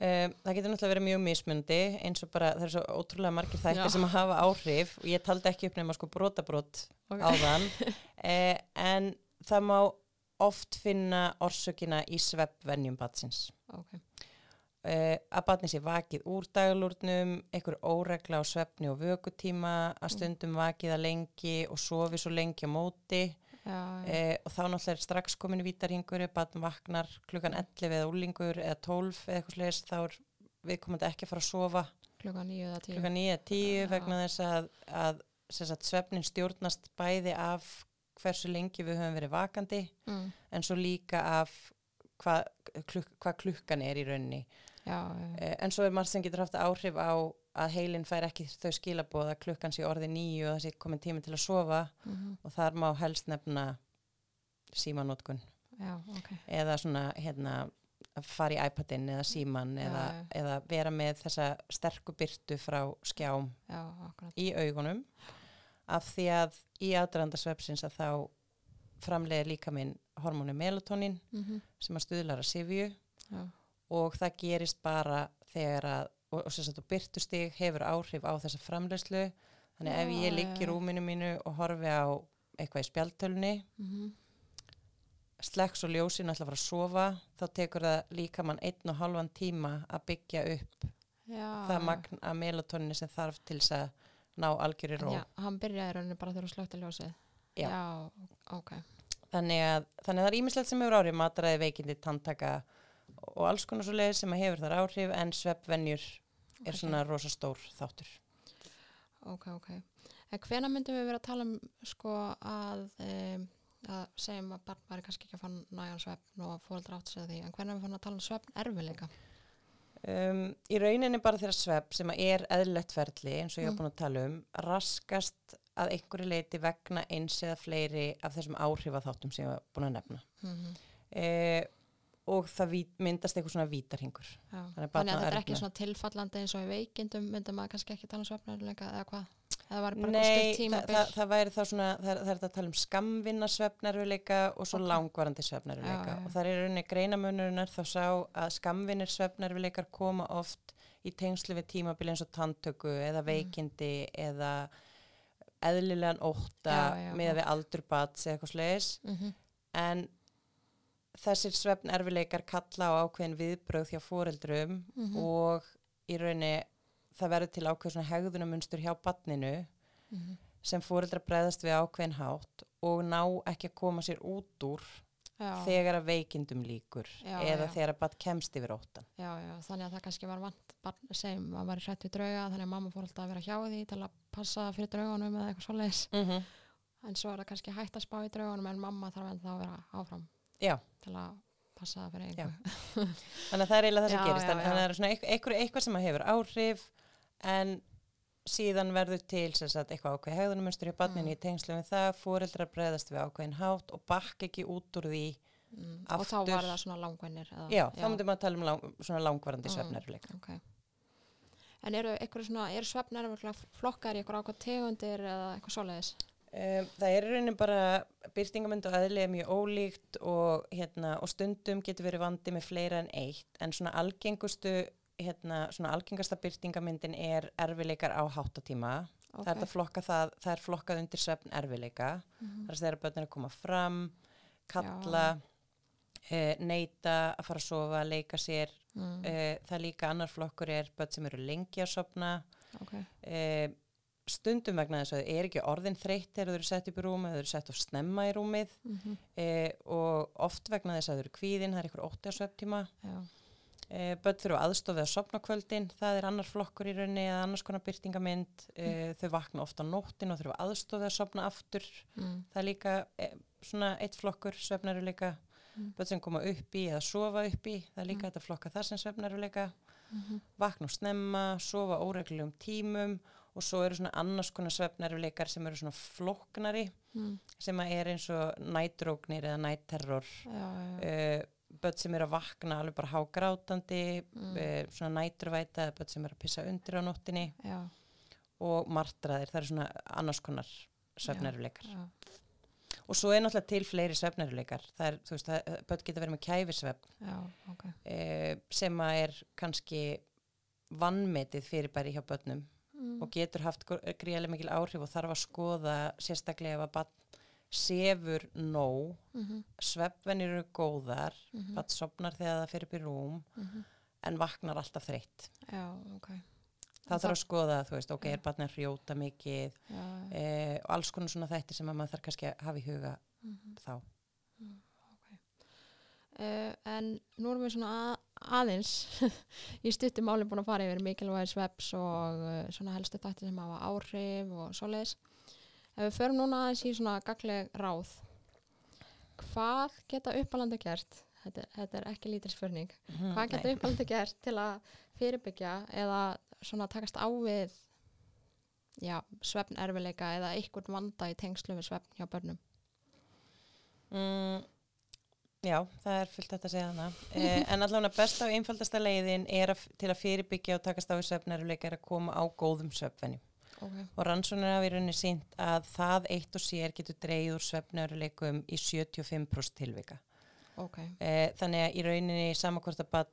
Um, það getur náttúrulega verið mjög mismundi eins og bara það er svo ótrúlega margir þættir sem að hafa áhrif og ég taldi ekki upp nema sko brotabrót Ok. áðan [laughs] eh, en það má oft finna orsökina í sveppvenjum batsins Ok. eh, að batni sé vakið úr daglúrnum einhver óregla á svefni og vökutíma að stundum vakið að lengi og sofi svo lengi á móti. Eh, og þá náttúrulega er strax komin vítarhingur batn vaknar klukkan 11 eða úlingur eða 12 eða eitthvað slegis þá er viðkomandi ekki að fara að sofa klukkan nýju eða tíu. klukkan 9 eða 10 Já. vegna þess að, að sagt, svefnin stjórnast bæði af hversu lengi við höfum verið vakandi Mm. en svo líka af hvað kluk, hva klukkan er í rauninni Já, já, eh, en svo er margt sem getur haft áhrif á að heilin fær ekki þau skilaboð að klukkan sé orði nýju og það sé komin tími til að sofa mhm, og þar má helst nefna símanótkun já, ok. eða svona hérna að fara í iPadin eða síman Já, eða, já. eða vera með þessa sterku byrtu frá skjám Já, í augunum. Af því að í aðdrandasvepsins að þá framleiðir líka minn hormónu melatonin Mm sem að stuðlar að sifju Já, og það gerist bara þegar að og, og, og byrtustig hefur áhrif á þessa framleiðslu þannig að ef Já, ég ligg já, í já. rúminu mínu og horfi á eitthvað í spjaltölunni mhm, slekks og ljósin ætla að fara að sofa þá tekur það líka mann einn og halvan tíma að byggja upp já, það magn af melatoninni sem þarf til þess að ná algjörir ró Já, hann byrjaði rauninni bara þegar þú slögt að ljósið. Já. ok. þannig að, þannig að það er ímislegt sem hefur áhrif matræði, veikindi, tantaka og alls konar svo leið sem að hefur þar áhrif en sveppvenjur er Ok. svona rosa stór þáttur Ok, ok. En hvena myndum við vera að tala um sko að, um, að segjum að barn væri kannski ekki að fann næjan svefn og fóreldra átt sig að því, en hvena við fann að tala um svefn erfileika? um, í rauninni bara þeirra svepp sem er eðlilegt ferli eins og ég Mm. hef búin að tala um raskast að einhverju leiti vegna eins eða fleiri af þessum áhrifaþáttum sem ég hef búin að nefna Mm -hmm. e, og það myndast eitthvað svona vítarhingur Þannig, Þannig Þannig að þetta er ekki svona tilfallandi eins og í veikindum myndum maður kannski ekki tala um svefn erfileika eða hvað? Eða var bara Nei, það, það, það væri þá svona, það það er þetta að tala um skamvinna svefnerfileika og svo Ok. langvarandi já. og það er rauninni greinamönurinnar þá sá að skamvinnir svefnerfileikar koma oft í tengslu við tímabil eins og tanntöku Mm. eða veikindi eða eðlilegan já, með við aldur bats eða eitthvað slegis mm en þessir svefnerfileikar kalla á ákveðin viðbröð hjá foreldrum Mhm. og í rauninni það verður til ákveð svona hegðunamunstur hjá badninu -hmm. sem fóreldrar bregðast við ákveðin hátt og ná ekki að koma sér út úr já, þegar að veikindum líkur Já, eða já. þegar að bad kemst yfir óttan. já, já, þannig að það kannski var vant barn sem var hrætt við drauga þannig að mamma fór alltaf að vera hjá því til að passa fyrir draugunum eða eitthvað svoleiðis Mm -hmm. en svo er það kannski hægt að spá í draugunum en mamma þarf ennþá að vera áfram Já, til að passa fyrir Já. einhver [laughs] þannig að það er eiginlega það sem Já, gerist. Þannig að það er svona eitthvað, eitthvað, eitthvað sem að hefur áhrif en síðan verður til sem sagt, eitthvað ákveð hegðunamunstur hjá badninu Mm. í tengslu við það, fóreldrar bregðast við ákveðin hátt og bakk ekki út úr því. mm. og þá var það svona langvinnir eða, Já, þá myndum maður að tala um lang, svona langvarandi Mm. svefnerfileika. ok en eru eru svefnir flokkar í eitthvað ákvað tegundir eða eitthvað svoleiðis Um, það er í rauninni bara byrtingamönd og eðli er mjög ólíkt og, hérna, og stundum getur verið vandi með fleira en eitt en svona algengustu hérna, svona algengasta byrtingamyndin er erfileikar á háttatíma. Ok, það er, flokka það, það er flokkað undir svefn erfileika. Mhm. þar sem þeirra börnir að koma fram kalla e, neyta að fara að sofa, leika sér. Mm. e, það er líka annar flokkur er börn sem eru lengi að sofna. Ok, e, stundum vegna þess að þau er ekki orðin þreytt þegar þau eru sett upp í rúmið, þau eru sett of snemma í rúmið. Mm e, og oft vegna þess að þau eru kvíðin, það er ykkur ótti á sveftíma já. E, börn þurfa aðstofið að sopna kvöldin það er annar flokkur í rauninni eða annars konar byrtingamynd e, þau vakna ofta á nóttin og þurfa aðstofið að sopna aftur. Mm. það er líka e, svona eitt flokkur svefnaruleika Mm. börn sem koma upp í eða sofa upp í. Það er líka Mm. þetta flokka það sem svefnaruleika Mm vakna og snemma, sofa óreglulegum tímum og svo eru svona annars konar svefnaruleikar sem eru svona flóknari Mm. sem að er eins og nætróknir eða nætterror. Uh, börn sem eru að vakna alveg bara hágrátandi Mm. uh, svona næturvæta eða börn sem eru að pissa undir á nóttinni já, og martraðir, það eru svona annars konar svefnaruleikar já. og svo er náttúrulega til fleiri svefnaruleikar það er, þú veist, það, börn geta verið með kæfisvefn. Já, ok. Uh, sem að er kannski vannmetið fyrir bæri hjá börnum mm. og getur haft gríðarlega mikil áhrif og þarf að skoða sérstaklega ef að barn sefur nóg, mm -hmm. svefnvenir eru góðar, Mm -hmm. barn sopnar þegar það fyrir í rúm en vaknar alltaf þreytt. já, ok Það þarf að skoða, þú veist, ok, Já. er barn að hrjóta mikið já, já. eh, og alls konar svona þættir sem að maður þarf kannski að hafa í huga Mm þá. Uh, en nú erum við svona að, aðeins [laughs] í stuttum máli búin að fara yfir mikilvægir sveps og uh, svona helstu þætti sem hafa áhrif og svoleiðis. Ef við förum núna aðeins í svona gagleg ráð, hvað geta uppalandi gert? Þetta, þetta er ekki lítil spurning. Mhm, Hvað geta uppalandi gert til að fyrirbyggja eða svona takast á við já, svefn erfileika eða einhvern vanda í tengslu við svefn hjá börnum? Mm, já, það er fullt þetta að segja hana. Eh, en allavega besta og einfaldasta leiðin er að, til að fyrirbyggja og takast á í svefnaruleika er að koma á góðum svefnvenjum. Okay. Og rannsóknir hafa í rauninni sínt að það eitt og sér getur dreigð úr svefnaruleikum í 75% tilvika. ok, Eh, þannig að í rauninni samankvort að bara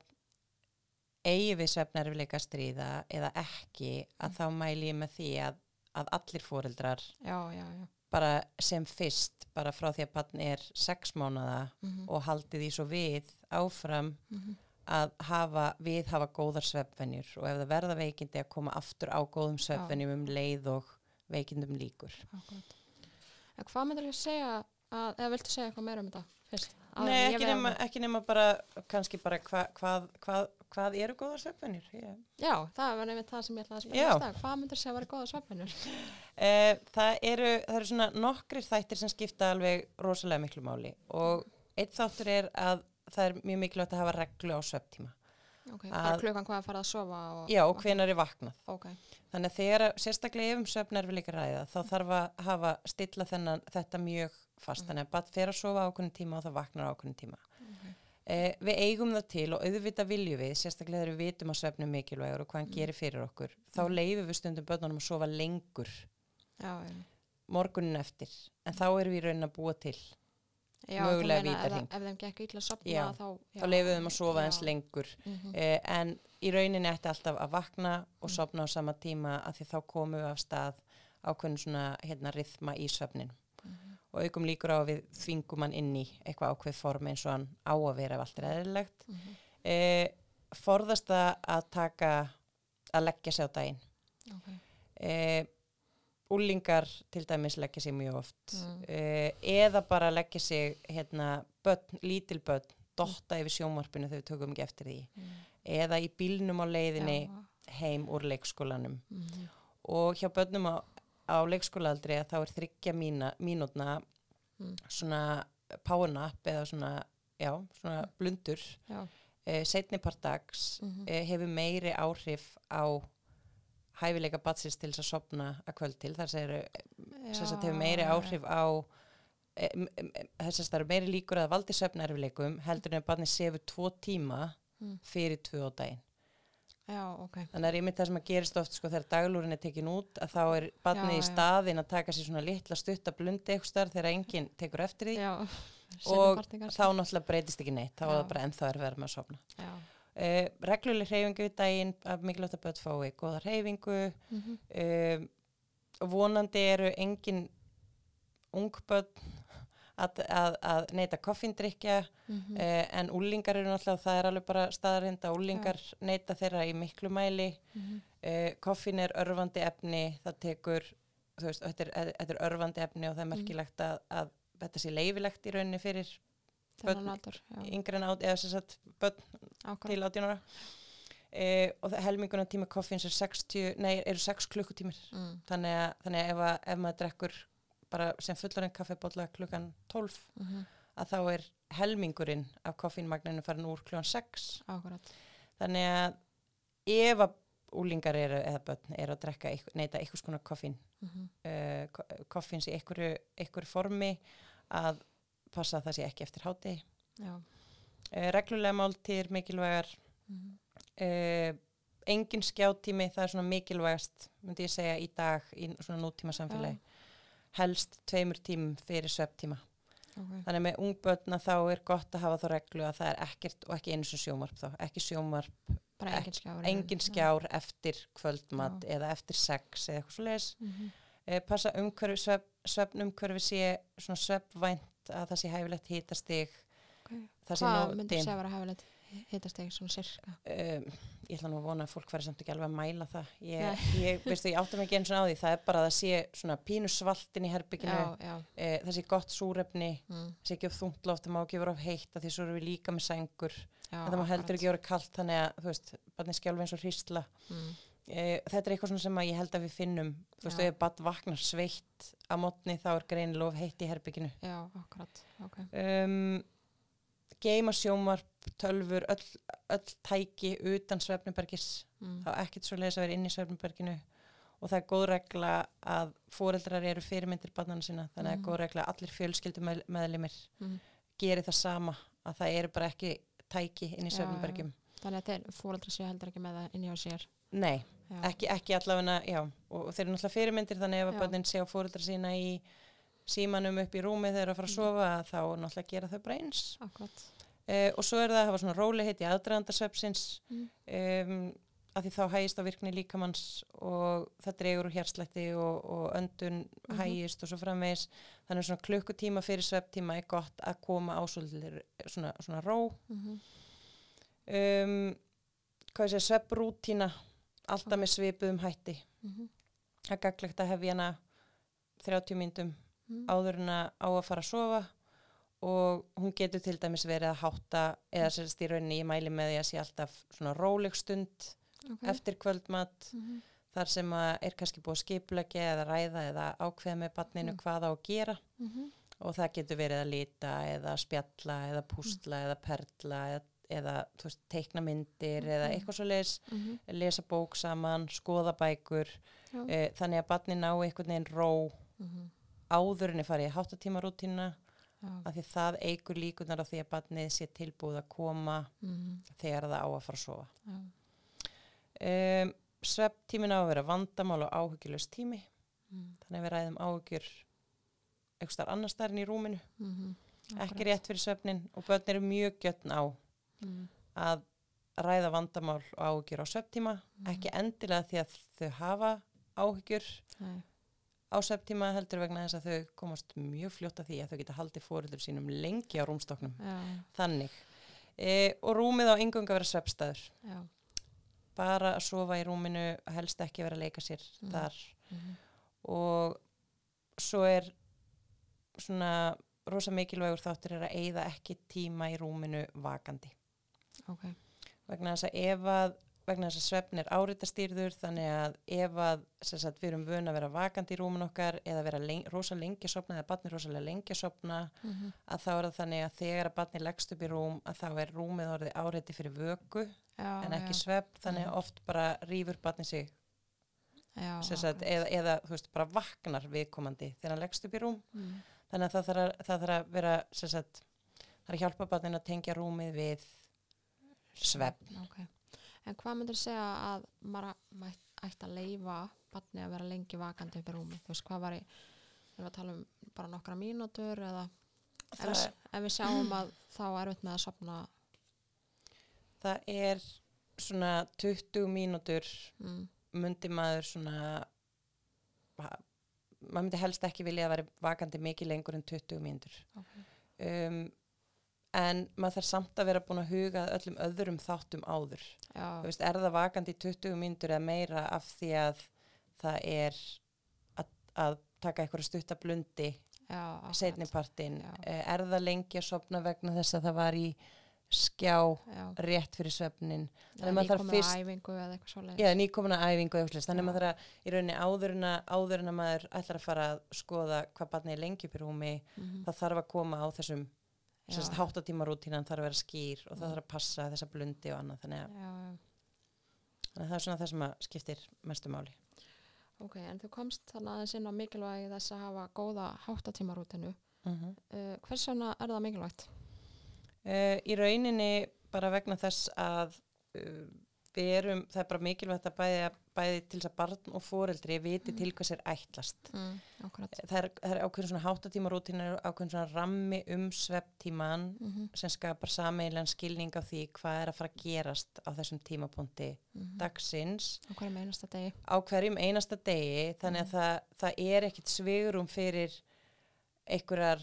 eigi við svefnarfileika stríða eða ekki að þá mæli ég með því að, að allir foreldrar já, já, já. Bara sem fyrst, bara frá því að barn er sex mánada Mhm. og haldið því svo við áfram Mhm. að hafa, við hafa góðar svefnvenjur og ef það verða veikindi að koma aftur á góðum svefnvenjum um leið og veikindum líkur. Hvað myndir segja að, eða viltu segja eitthvað meira um þetta fyrst? Nei, ekki nema, ekki nema bara, kannski bara hva, hvað, hvað, hvað eru góðar svefnvenjur? Yeah. Já, það var nefnir það sem ég ætlaði að Já. spyrja stað. Hvað myndir segja að vera góða svefnvinnur? [laughs] Eh, það, eru, það eru svona nokkrir þættir sem skipta alveg rosalega miklu máli og eitt þáttur er að það er mjög mikilvægt að hafa reglu á svefntíma. Ok, bara Að- klukkan hvað að fara að sofa og... Já, og hvenar er vaknað. Ok, Þannig að þegar, sérstaklega ef um svefnerfileika ræða, þá þarf að hafa stilla þennan, þetta mjög fast. Þannig að bara fer að sofa ákveðin tíma og það vaknar ákveðin tíma. Eh, við eigum það til og auðvitað viljum við, sérstaklega þegar við vitum að er mikilvægur og hvað hann gerir fyrir okkur. Þá leifum við stundum börnunum að sofa lengur já, já. morgunin eftir. En þá erum við í raunin að búa til. Já, Mögulega meina ef, ef þeim gekk illa að sopna þá... Þá þeim að sofa eins lengur. Mhm. Eh, en í rauninni ætti alltaf að vakna og sopna á sama tíma að því þá komum við af stað ákveðin svona hérna rithma í svefnin og aukum líkur á að við þvingum hann inn í eitthvað ákveð form eins og hann á að vera ef allt er eðlilegt. Mhm. Eh, forðast það að taka að leggja sig á daginn. Ok, Eh, úlingar til dæmis leggja sig mjög oft Mm. eh, eða bara leggja sig hérna, börn, lítil börn dotta yfir sjónvarpinu þegar við tökum ekki eftir því Mm. eða í bílnum á leiðinni Já. heim úr leikskólanum Mhm. og hjá börnum á, á leikskólaaldri að þá er þryggja mínútna Mm. svona powernap eða svona, já, svona blundur Já. eh, setni part dags Mhm. eh, hefur meiri áhrif á hæfileika batsins til þess að sopna að kvöld til þar segir þess að hefur meiri áhrif á þess að það eru meiri líkur að valdi söfnerfileikum heldur en að barni sefur tvo tíma Mm. fyrir tvö á daginn. Já, ok. þannig að ég mynd það sem að gerist oft sko þegar daglúrin er tekin út að þá er barnið Já, í staðin að taka sér svona litla stutta blundi eitthvað starf þegar enginn tekur eftir því. Já, [laughs] og þá náttúrulega breytist ekki neitt þá er það bara ennþá er verið með að sopna Já. Uh, regluleg hreyfingu við daginn að mikilvægt að börn fái góða hreyfingu Mhm. um, og vonandi eru engin ungbönn að, að, að neyta koffindrykja Mhm. uh, en úlingar eru náttúrulega, það er alveg bara staðarind að úlingar neyta þeirra í miklu mæli Mhm. uh, koffin er örfandi efni það tekur, veist, þetta er, þetta er örfandi efni og það er Mhm. merkilegt að, að þetta sé leifilegt í rauninni fyrir Já. yngri en át, eða sem sagt börn Ákvæm. til 18 ára uh, og helminguna tíma koffins er 60, nei, eru 6 klukkutímir Mm. þannig að, þannig að ef, að, ef maður drekkur bara sem fullarinn kaffibólla klukkan 12 Mhm. að þá er helmingurinn af koffínmagninu farin úr klukkan 6 Akkurat. þannig að ef að úlingar eru eða börn eru að drekka neyta einhvers konar koffín Mhm. uh, koffins í einhverju, einhverju formi að passa að það sé ekki eftir háti uh, reglulega máltíðir mikilvægar. Mhm. uh, engin skjátími það er svona mikilvægast myndi ég segja í dag í svona nútíma samfélagi helst tveimur tímum fyrir svepptíma Ok. þannig með ungbötna þá er gott að hafa þá reglu að það er ekkert og ekki einu sem sjómarp þá. Ekki sjómarp, Bara engin skjár. engin skjár eftir kvöldmat eða eftir sex eða eitthvað svo leis Mhm. uh, passa umhverfi, svepp, sveppn umhverfi sé svona sveppvænt að það sé hæfilegt hitastig. Ok. það sé Hvað myndir nótin segja að vera hæfilegt ekki svona sirka? um, ég ætla nú að vona að fólk verður samt ekki alveg að mæla það. Ég, ég, veistu, ég áttum ekki eins og á því. Það er bara að það sé svona pínu svaltin í herbygginu Já, já. uh, það sé gott súrefni. Mm. það sé ekki of þungt loft, það má ekki vera of heitt því svo erum við líka með sængur. Já en það má heldur ekki vera kalt þannig að þú veist, barnið skjálfi eins og hrísla. Mm. Uh, þetta er eitthvað sem að ég held að við finnum þú veist, ef barn vaknar sveitt á mótni þá er greinilega of heitt í herbygginu Já, akkurat. Ok. um, geima sjómarp, tölfur öll, öll tæki utan svefnubergis Mm. þá ekkert svo leiðis að vera inn í svefnuberginu og það er góð regla að foreldrar eru fyrirmyndir barnana sína þannig að það Mhm. er góð regla að allir fjölskyldu með, meðlimir Mm. geri það sama að það eru bara ekki tæki inn í Já, svefnubergjum Þannig að þeir fóreldra séu heldur ekki með það inn í á sér. nei. Ekki, ekki allavega já, og, þeir eru náttúrulega fyrirmyndir þannig ef að börnin sé á foreldra sína í símanum upp í rúmi þegar að fara að Mhm. sofa þá náttúrulega gera þau bara eins uh, og svo er það að hafa svona róli heiti aðdraðandarsvepsins Mm. um, að því þá hægist á virkni líkamanns og það dregur úr hérslætti og, og öndun Mhm. hægist og svo framvegis þannig svona klukkutíma fyrir svepptíma er gott að koma á svolítið svona, svona ró Mhm. um, hvað segja, svepprútína alltaf með svipuðum hætti Mhm. það er gaglegt að hefja hana 30 myndum Mhm. áður en að á að fara að sofa og hún getur til dæmis verið að hátta eða sérst í rauninni ég mæli með því að sé alltaf svona róleg stund Ok. eftir kvöldmat Mhm. þar sem að er kannski búið að skipulagja eða ræða eða ákveða með barninu Mm. hvað á að gera Mhm. og það getur verið að lita eða spjalla eða púsla eða perla eða, eða veist, teikna myndir eða Mhm. eitthvað svo leis Mhm. lesa bók saman, skoða bækur e, þannig að barni ná einhvern veginn ró Mhm. áður en ég farið í háttatíma rútína Já. af því það eigur líkunar á því að barnið sé tilbúið að koma Mhm. þegar það á að fara að sofa um, svepptímin á að vera vandamál og áhyggjulust tími Mhm. þannig að við ræðum áhyggjur eitthvað annar starfin í rúminu Mhm. ekki rétt fyrir svefnin og börn eru mjög gjötn á Mhm. að ræða vandamál og áhyggjur á sveftíma ekki endilega því að þau hafa áhyggjur Nei. á sveftíma heldur vegna þess að þau komast mjög fljótt að því að þau geta haldið fóröldur sínum lengi á rúmstoknum Já. þannig e, og rúmið á yngunga vera svefstæður Já. bara að sofa í rúminu helst ekki vera að leika sér Mm. þar Mhm. og svo er svona rosa mikilvægur þáttur er að eigða ekki tíma í rúminu vakandi Ok. vegna þess að ef að vegna þess að svefn er áritastýrður þannig að ef að sagt, við erum vun að vera vakandi í rúmin okkar eða vera len rosa lengi sopna eða barni rosalega lengi sopna Mhm. að þá er það þannig að þegar að barni leggst upp í rúm að þá er rúmið orðið áriti fyrir vöku Já, en ekki já. svefn þannig að oft bara rýfur barni sig Já, sagt, akkurat. eða, eða veist bara vaknar viðkomandi þegar hann leggst upp í rúm Mhm. þannig að það þarf að, það þarf að vera sagt, er að hjálpa barnin að tengja rúmið við svefn Ok. En hvað myndir segja að maður ætti að leifa barni að vera lengi vakandi upp í rúmi? Þú veist, hvað var í, við að tala um bara nokkra mínútur eða ef við, ef við sjáum að þá er erfitt með að sopna það er svona 20 mínútur mm, myndi maður svona maður myndi helst ekki vilja að vera vakandi mikið lengur en 20 mínútur okay. um, en maður þarf samt að vera búin að huga að öllum öðrum þáttum áður veist, er það vakandi í 20 mínútur eða meira af því að það er að, að taka eitthvað stutta blundi já, akkurat. setnipartin, Já. er það lengi að sopna vegna þess að það var í skjá Já, rétt fyrir svefnin eða Þannig maður þarf fyrst- æfingu eða eitthvað svoleiðis. Já, nýkomuna æfingu eða eitthvað, þannig að maður þarf að í rauninni áður en að, áður en að maður ætlar að fara að skoða hvað barnið er lengi upp í rúmi, Mhm. það þarf að koma á þessum háttatímarútínan þarf að vera skýr og það Mm. þarf að passa þessa blundi og annað, þannig að, þannig að það er svona það sem skiptir mestu máli. Ok, en þú komst þannig aðeins inn á mikilvægi þess að hafa góða háttatímarútinu. Mm Uh, hvers vegna er það mikilvægt? Uh, í rauninni bara vegna þess að uh, við erum, það er bara mikilvægt að bæði, bæði til þess að barn og foreldri viti til hvers er ætlast. Mm. Það er, það er ákveðin svona háttatímarútínu, ákveðin svona rammi um svepptíman Mm -hmm. sem skapar sameilan skilning á því hvað er að fara að gerast á þessum tímapunkti Mhm. dagsins Á hverjum einasta degi. á hverjum einasta degi þannig að það, það er ekkit svigurum fyrir einhverjar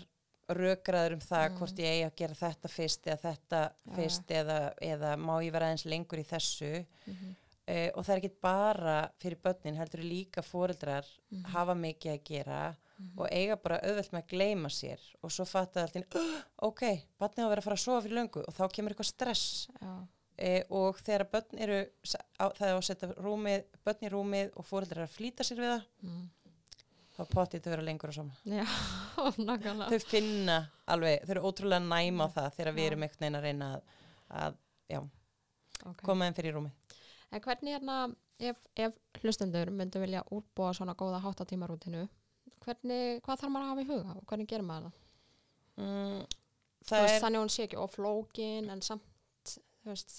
rökraður um það Mm. hvort ég eigi að gera þetta fyrst eða þetta Já. fyrst eða, eða má ég vera aðeins lengur í þessu Mm -hmm. uh, og það er ekkit bara fyrir börnin heldur líka foreldrar Mhm. hafa mikið að gera Mhm. og eiga bara auðvelt með að gleyma sér og svo fatta það alltaf, uh, ok, barnið á að vera að fara að sofa fyrir löngu og þá kemur eitthvað stress Já, e, og þegar börn eru á, það er að setja börn í rúmið og fóreldrar að flýta sér við það mm. Þá potið þau vera lengur að sofna já [laughs] nákvæmlega. þau finna alveg, þau eru ótrúlega næm á það þegar við erum einhvern veginn að reyna að, að já, Okay. koma þeim fyrir í rúmið En hvernig hérna, ef, ef hlustendur myndu vilja útbúa svona góða háttatímarútinu, hvernig, hvað þarf maður að hafa í huga og hvernig gerir maður það? mm, það veist, er þannig að hún sé ekki oflókin en samt, veist,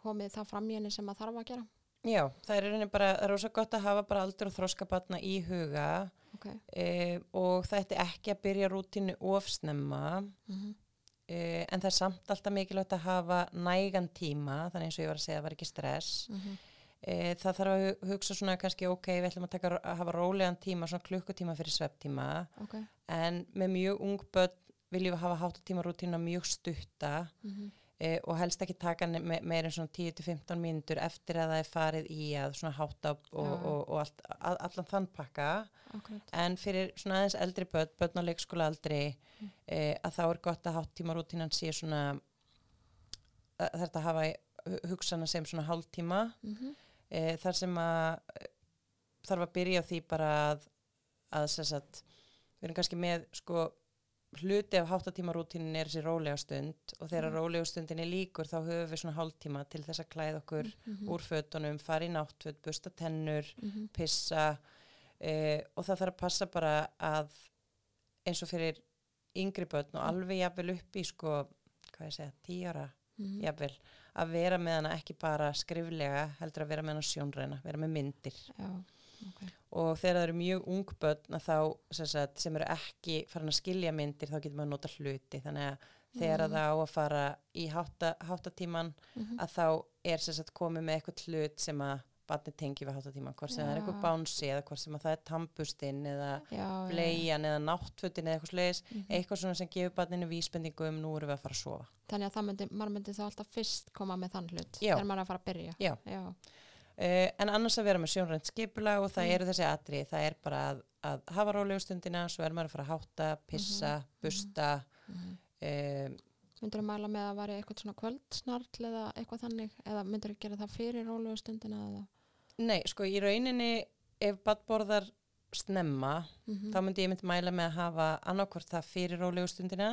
komið það fram í henni sem maður þarf að gera. Já, það er í rauninni bara, rosa gott að hafa bara aldur og þroska batna í huga Ok. e, og það ætti ekki að byrja rútinu ofsnemma Mm Uh, en það er samt alltaf mikilvægt að hafa nægan tíma, þannig eins og ég var að segja, það var ekki stress. -hmm. e, það þarf að hu- hugsa svona kannski ok, við ætlum að, taka, að hafa rólegan tíma, svona klukkutíma fyrir svepptíma ok. en með mjög ung börn viljum við hafa háttatímarútína mjög stutta Mm e, og helst ekki taka me meir en svona 10-15 mínútur eftir að það er farið í að svona hátta og, Já, já. og, og allt, all, allan þann pakka Akkurat. en fyrir svona aðeins eldri börn, börn á leikskóla aldri Mm. e, að þá er gott að háttímarútínan sé svona þetta hafa hu- hugsana sem svona hálftíma Mm e, þar sem að e, þarf að byrja á því bara að, að sagt, við erum kannski með sko hluti af háttatímarútinin er þessi rólega stund og þegar Mhm. rólega stundin er líkur þá höfum við svona hálftíma til þess að klæða okkur Mhm. úr fötunum, fara í náttföt, busta tennur, Mhm. pissa e, og það þarf að passa bara að eins og fyrir yngri börn og alveg jafnvel upp í sko, hvað ég segja, tíara Mhm. jafnvel, að vera með hana ekki bara skriflega, heldur að vera með hana sjónræna, vera með myndir Já, ok. og þegar það eru mjög ung börn þá sem, sagt, sem eru ekki farin að skilja myndir þá getur maður að nota hluti þannig að þegar Mhm. það á að fara í hátta, háttatíman Mhm. að þá er sagt, komið með eitthvað hlut sem að barni tengi við háttatíman hvort sem það er eitthvað bánsi eða hvort sem að það er tampustinn eða Já, bleian eða náttfutin eða eitthvað slegis Mhm. eitthvað svona sem gefur barninu vísbendingu um nú erum við að fara að sofa Þannig að myndi, maður myndi þá alltaf fyrst koma með þann hlut þegar maður er að fara að byrja. Já. Já. Uh, en annars að vera með sjónrænt skipula og það Mm. eru þessi atri, það er bara að, að hafa rólegu stundina, svo er maður að fara að hátta, pissa, Mhm, busta Mhm. um, Myndur þú mæla með að væri eitthvað svona kvöldsnarl eða eitthvað þannig eða myndur þú gera það fyrir rólegu stundina eða? Nei, sko í rauninni ef badborðar snemma Mm þá myndi ég myndi mæla með að hafa annarkvort það fyrir rólegu stundina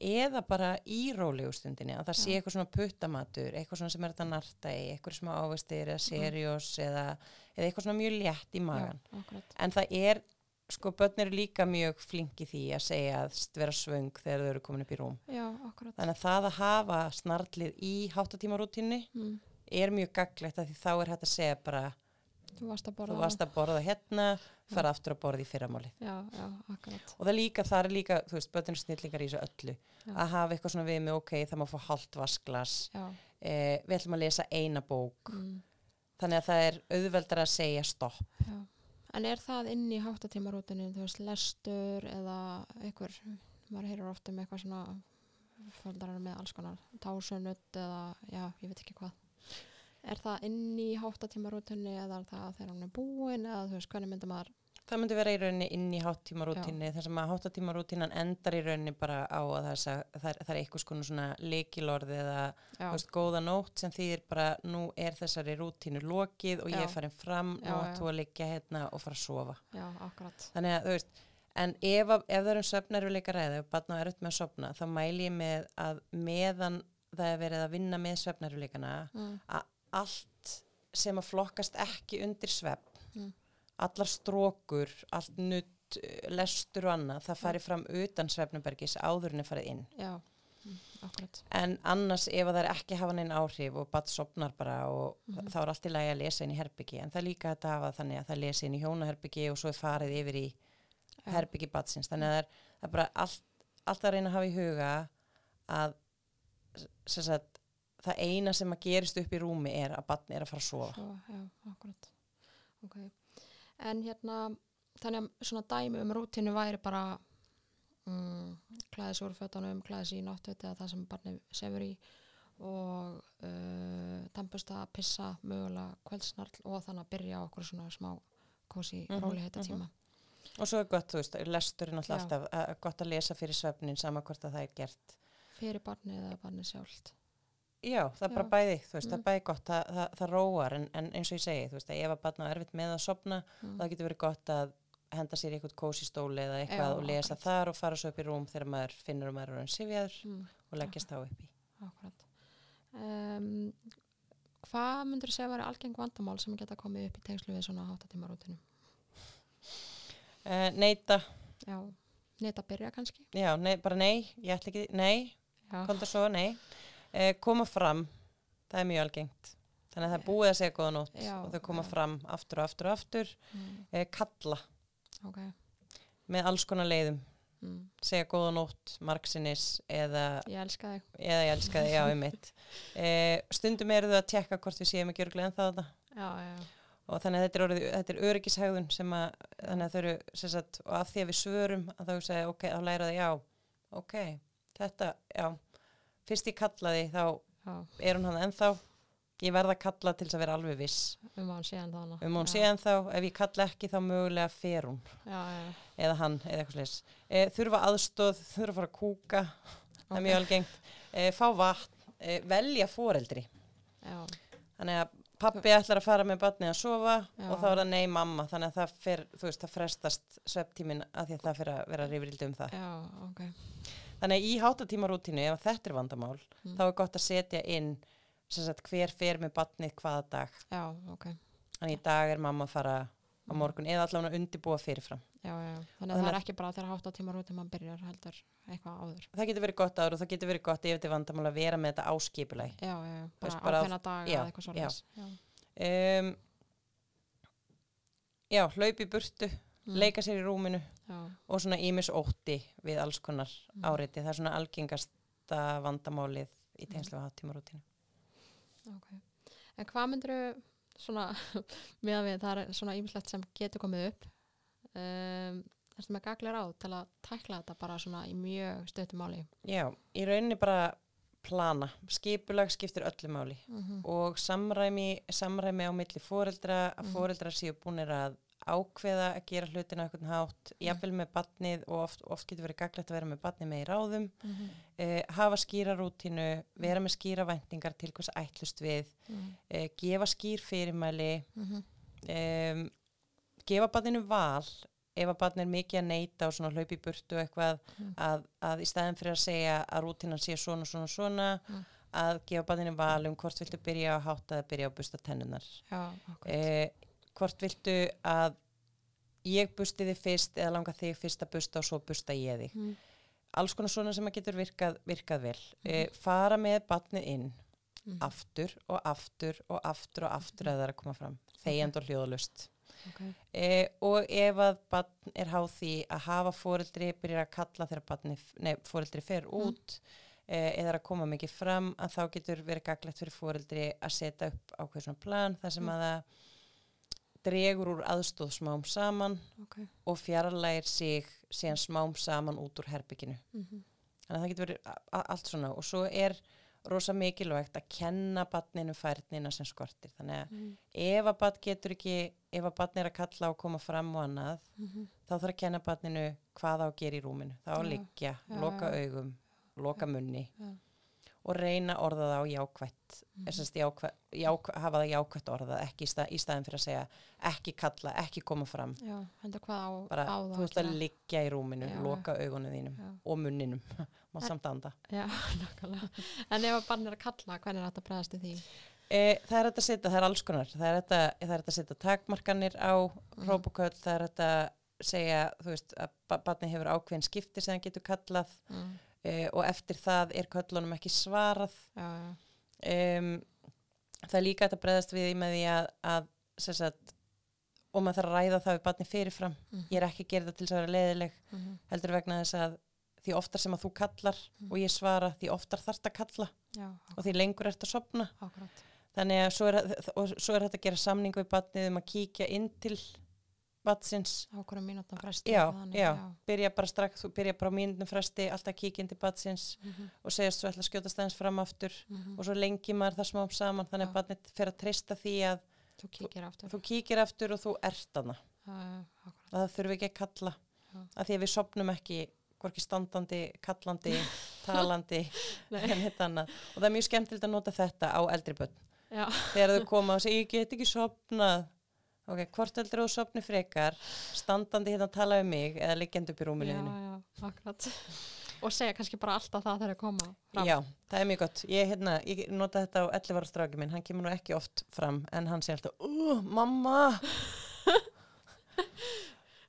eða bara í rólegu stundinni að það sé Já. eitthvað svona puttamatur eitthvað svona sem er þetta narta í, eitthvað smá ávestir eða seriós eða, eða eitthvað svona mjög létt í magan Já, en það er, sko börn eru líka mjög flinki því að segja að vera svöng þegar þau eru komin upp í rúm. Já, þannig að það að hafa snarlið í háttatímarútinni Mm. er mjög gaglegt að því þá er hægt að segja bara Þú varst að borða varst að borða hérna, fara aftur að borða í fyrramáli Já, já, akkurat. og það líka, það er líka, þú veist, eru snillingar í þessu öllu Já. að hafa eitthvað svona við með ok, það má fá hálft vasklas Já. eh, við ætlum að lesa eina bók Mm. þannig að það er auðveldar að segja stopp Já. En er það inn í háttatímarútinu, þú veist, lestur eða einhver, maður heyrir ofta um eitthvað svona földarar með alls konar tásunutt eða, já, ég veit ekki hvað. Er það inn í háttatímarútinu eða er það þegar hann er búin eða þú veist, hvernig myndir maður, það myndi vera í rauninni inn í háttímarútinni þar sem að háttímarútinan endar í rauninni bara á að það, er, er, eitthvað svona leikilorð eða veist, góða nótt sem þýðir bara nú er þessari rútínu lokið og ég Já. er farin fram Já, og þú að liggja hérna og fara að sofa já, akkurat. þannig að þú veist en ef, ef það eru svefnarfuleika ræða ef barna er upp með að sopna þá mæli ég með að meðan það er verið að vinna með svefnarfuleikana Mm. að allt sem að flokkast ekki undir svefn Mm. allar strókur, allt nutt eh, lestur og annað, það fari fram utan svefnubergis áður en er farið inn Já, mm, akkurat. en annars ef að það er ekki hafa neinn áhrif og bara sopnar bara og Mhm. þá er allt í lagi að lesa inn í herbyggi en það er líka hægt að hafa þannig að það lesi inn í hjónaherbyggi og svo er farið yfir í Já. herbyggi batsins þannig að það er, það er bara allt, allt að reyna að hafa í huga að sem sagt, það eina sem að gerist upp í rúmi er að batni er að fara að sofa Svo, já, akkurat. Ok. En hérna, þannig að svona dæmi um rútinu væri bara um, klæðis úr fötunum, klæðis í náttut eða það sem barni sefur í og uh, tampusta, pissa, mögulega kvöldsnarl og þannig að byrja okkur svona smá kósi Mhm, róli heita tíma. og svo er gott, þú veist, lestur náttúrulega Já. alltaf að, gott að lesa fyrir svefnin sama hvort að það er gert Fyrir barni eða barni sjálft. Já, það er bara bæði, þú veist, það Mm. er bæði gott, það, það, það róar en, en eins og ég segi, þú veist, ef að batna er erfitt með að sopna, Mm. það getur verið gott að henda sér í eitthvað kósi stóli eða eitthvað Já, og lesa akkurat. þar og fara svo upp í rúm þegar maður finnur að maður er sifjaður Mm. og leggjast þá upp í. Akkurat. Um, hvað myndur þú segja að vera algeng vandamál sem geta komið upp í tengslu við svona háttatímarútinu? Uh, neita, Já, neitt að byrja kannski? já, nei, bara nei, ég ætla ekki, nei, komdu svo, nei. Uh, koma fram, það er mjög algengt. Þannig að það er búið að segja góða nótt Já, og þau koma já. fram aftur og aftur og aftur. mm, Uh, kalla ok. með alls konar leiðum, Mm, segja góða nótt, margsinnis eða ég elska þig. eða ég elska þig, já, [laughs] um mitt. E, stundum eru þau að tjekka hvort við séum ekki örglega en það og þannig að þetta er, orðið, þetta er öryggishægðun sem að, þannig að þau eru sagt, og af því að við svörum að þau segja, ok, þá læra það, já, ok þetta, já fyrst ég kallaði, þá já, er hún hann ennþá. Ég verð að kalla til þess að vera alveg viss. Um að hann sé en þannig. um hún já, sé ennþá, ef ég kalla ekki þá mögulega fer hún, eða hann eða eitthvað slis, e, þurfa aðstóð þurfa að fara að kúka, það er mjög algengt. E, fá vatn, e, velja foreldri. Já, þannig að pappi ætlar að fara með barnið að sofa Já. og þá er það nei mamma. Þannig að það fer, þú veist, það frestast svepptímin að því að það fyrir að vera rifrildi um það. Já, ok. Þannig að í háttatímarútínu, ef þetta er vandamál Mm. þá er gott að setja inn sagt, hver fer með barnið hvaða dag Já, ok. þannig í dag er mamma að fara á morgun eða allavega að undibúa fyrirfram Já, já. Þannig Þannig að það að- er ekki bara þegar hátt á tíma rúti mann byrjar heldur eitthvað áður. það getur verið gott áður og það getur verið gott ef þetta er vandamál að vera með þetta áskipulagi Já, já, Bara bara á- ákveðna daga já, eða eitthvað svolítið. Já. um, já, hlaup í burtu Mm. leika sér í rúminu Já, og svona ímis ótti við alls konar Mm. áriti. Það er svona algengasta vandamálið í tengslu við háttímarútinu. ok. En hvað myndir svona, [laughs] með að við, það er svona ýmislegt sem getur komið upp. Um, Erstu með gaglir á til að tækla þetta bara svona í mjög stöttum máli? Já, í rauninni bara plana. Skipulag skiptir öllu máli Mm og samræmi, samræmi á milli foreldra, að Mhm. foreldrar séu búinir að ákveða að gera hlutina eitthvað hátt, jafnvel með batnið og oft, oft getur verið gaglegt að vera með batnið með í ráðum, -hmm. eh, hafa skýra rútínu, vera með skýra væntingar til hvers ætlust við, Mm eh, gefa skýr fyrirmæli, -hmm. um, gefa barninu val ef að barn er mikið að neyta og svona hlaupi í burtu eitthvað Mm. að, að í staðin fyrir að segja að rútínan sé svona, svona, svona Mm. að gefa barninu val um hvort viltu byrja á hátta eða byrja að busta tennunar Já, ok. Eh, hvort viltu að ég busti þig fyrst eða langa þig fyrst að busta og svo busta ég þig Mm. alls konar svona sem að getur virkað, virkað vel Mhm. eh, fara með barnið inn Mm. aftur og aftur og aftur og aftur að það er að koma fram þegjand og hljóðalust Ok. e, og ef að barn er háð því að hafa fóreldri byrjar að kalla þegar fóreldri fer út e, eða að koma mikið fram að þá getur verið gaglegt fyrir fóreldri að setja upp ákveð svona plan þar sem Mm. að það dregur úr aðstóð smám saman Ok. og fjarlægir sig síðan smám saman út úr herbygginu Mm þannig að það getur verið allt svona. Og svo er rosa mikilvægt að kenna barninu færnina sem skortir. Þannig að -hmm. ef að barn getur ekki ef að barn er að kalla og koma fram og annað Mm þá þarf að kenna barninu hvað á að gera í rúminu. Þá Já, liggja, já, loka augum loka munni. Já. Og reyna orða það á jákvætt mm. sest, jákvætt, jákvætt, hafa það jákvætt orðað ekki í, stað, í staðin fyrir að segja ekki kalla, ekki koma fram Já, á, bara á þú veist að liggja í rúminu Já, loka augunum þínum Já. og munninum [laughs] En- samt anda. [laughs] En ef að barn er að kalla, hvernig er þetta bregðast í því? E, það er þetta að setja, það er alls konar það er þetta, að setja takmarkanir á Mhm. hrópuköll, það er þetta að segja, þú veist, að ba- barnið hefur ákveðin skipti sem það getur kallað Mm. E, og eftir það er köllunum ekki svarað um, það er líka að breyðast við í með því að, að sagt, og maður þarf að ræða það við barnið fyrirfram Mhm. ég er ekki að gera þetta til þess að vera leiðileg Mhm. heldur vegna þess að því oftar sem að þú kallar Mhm. og ég svara því oftar þarft að kalla Já, og því lengur ert að sopna akkurat. þannig að svo er, svo er þetta að gera samning við batnið um að kíkja inn til batsins Á hverju mínútan fresti. já, þannig, já, byrja bara strax þú byrja bara á mínutnum fresti, alltaf kíkja inn til batsins Mhm. og segjast svo ætla að skjóta stæðins fram aftur Mhm. og svo lengi maður það smám saman þannig að Já. batnið fer að treysta því að Þú kíkir aftur. þú kíkir aftur og þú ert hana Já, já, það þurfi ekki að kalla Já. að því að við sopnum ekki hvorki standandi, kallandi, [laughs] talandi og það er mjög skemmtilegt að nota þetta á eldri börn Já, þegar þau koma og segja ég get ekki sopnað ok, hvort heldur þú sopni frekar? Standandi hérna að tala um mig eða liggjandi upp í rúminu já, já, akkurat. Og segja kannski bara alltaf það þegar þeir koma fram. já, það er mjög gott. Ég, hérna, ég nota þetta á 11 ára stráki minn. Hann kemur nú ekki oft fram en hann segir alltaf uh, mamma! [laughs]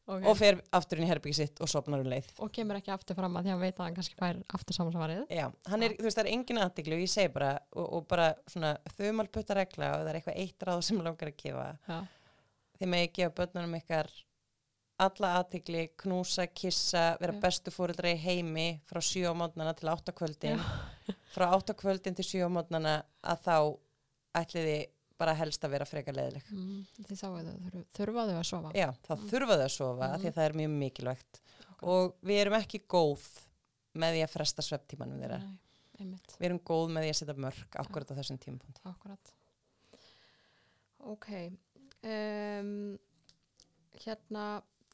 Ok. og fer aftur inn í herbyggi sitt og sopnar um leið. Og kemur ekki aftur fram að því að hann veit að hann kannski fær aftur samansvarið. já, hann er, þú veist, það er engin aðtikli og ég segi bara, og, og bara svona þumalputta regla og það er eitthvað eitt ráð sem langar að gefa. Já, þið með ekki gefa börnunum ykkar alla aðtikli, knúsa, kissa vera Já. bestu fóreldra í heimi frá sjö á mótnana til átta kvöldin [laughs] frá átta kvöldin til sjö á mótnana að þá ætliði bara helst að vera frekar leðileg. Mm, þið sáu þau, þurfa, þurfa þau að sofa. Já, þá Mm. þurfa þau að sofa mm. því að það er mjög mikilvægt Akkurat. og við erum ekki góð með því að fresta svepptímanum þeirra. Nei, Við erum góð með því að setja mörg akkurat á þessum tímapunkt. akkurat. Ok, um, hérna,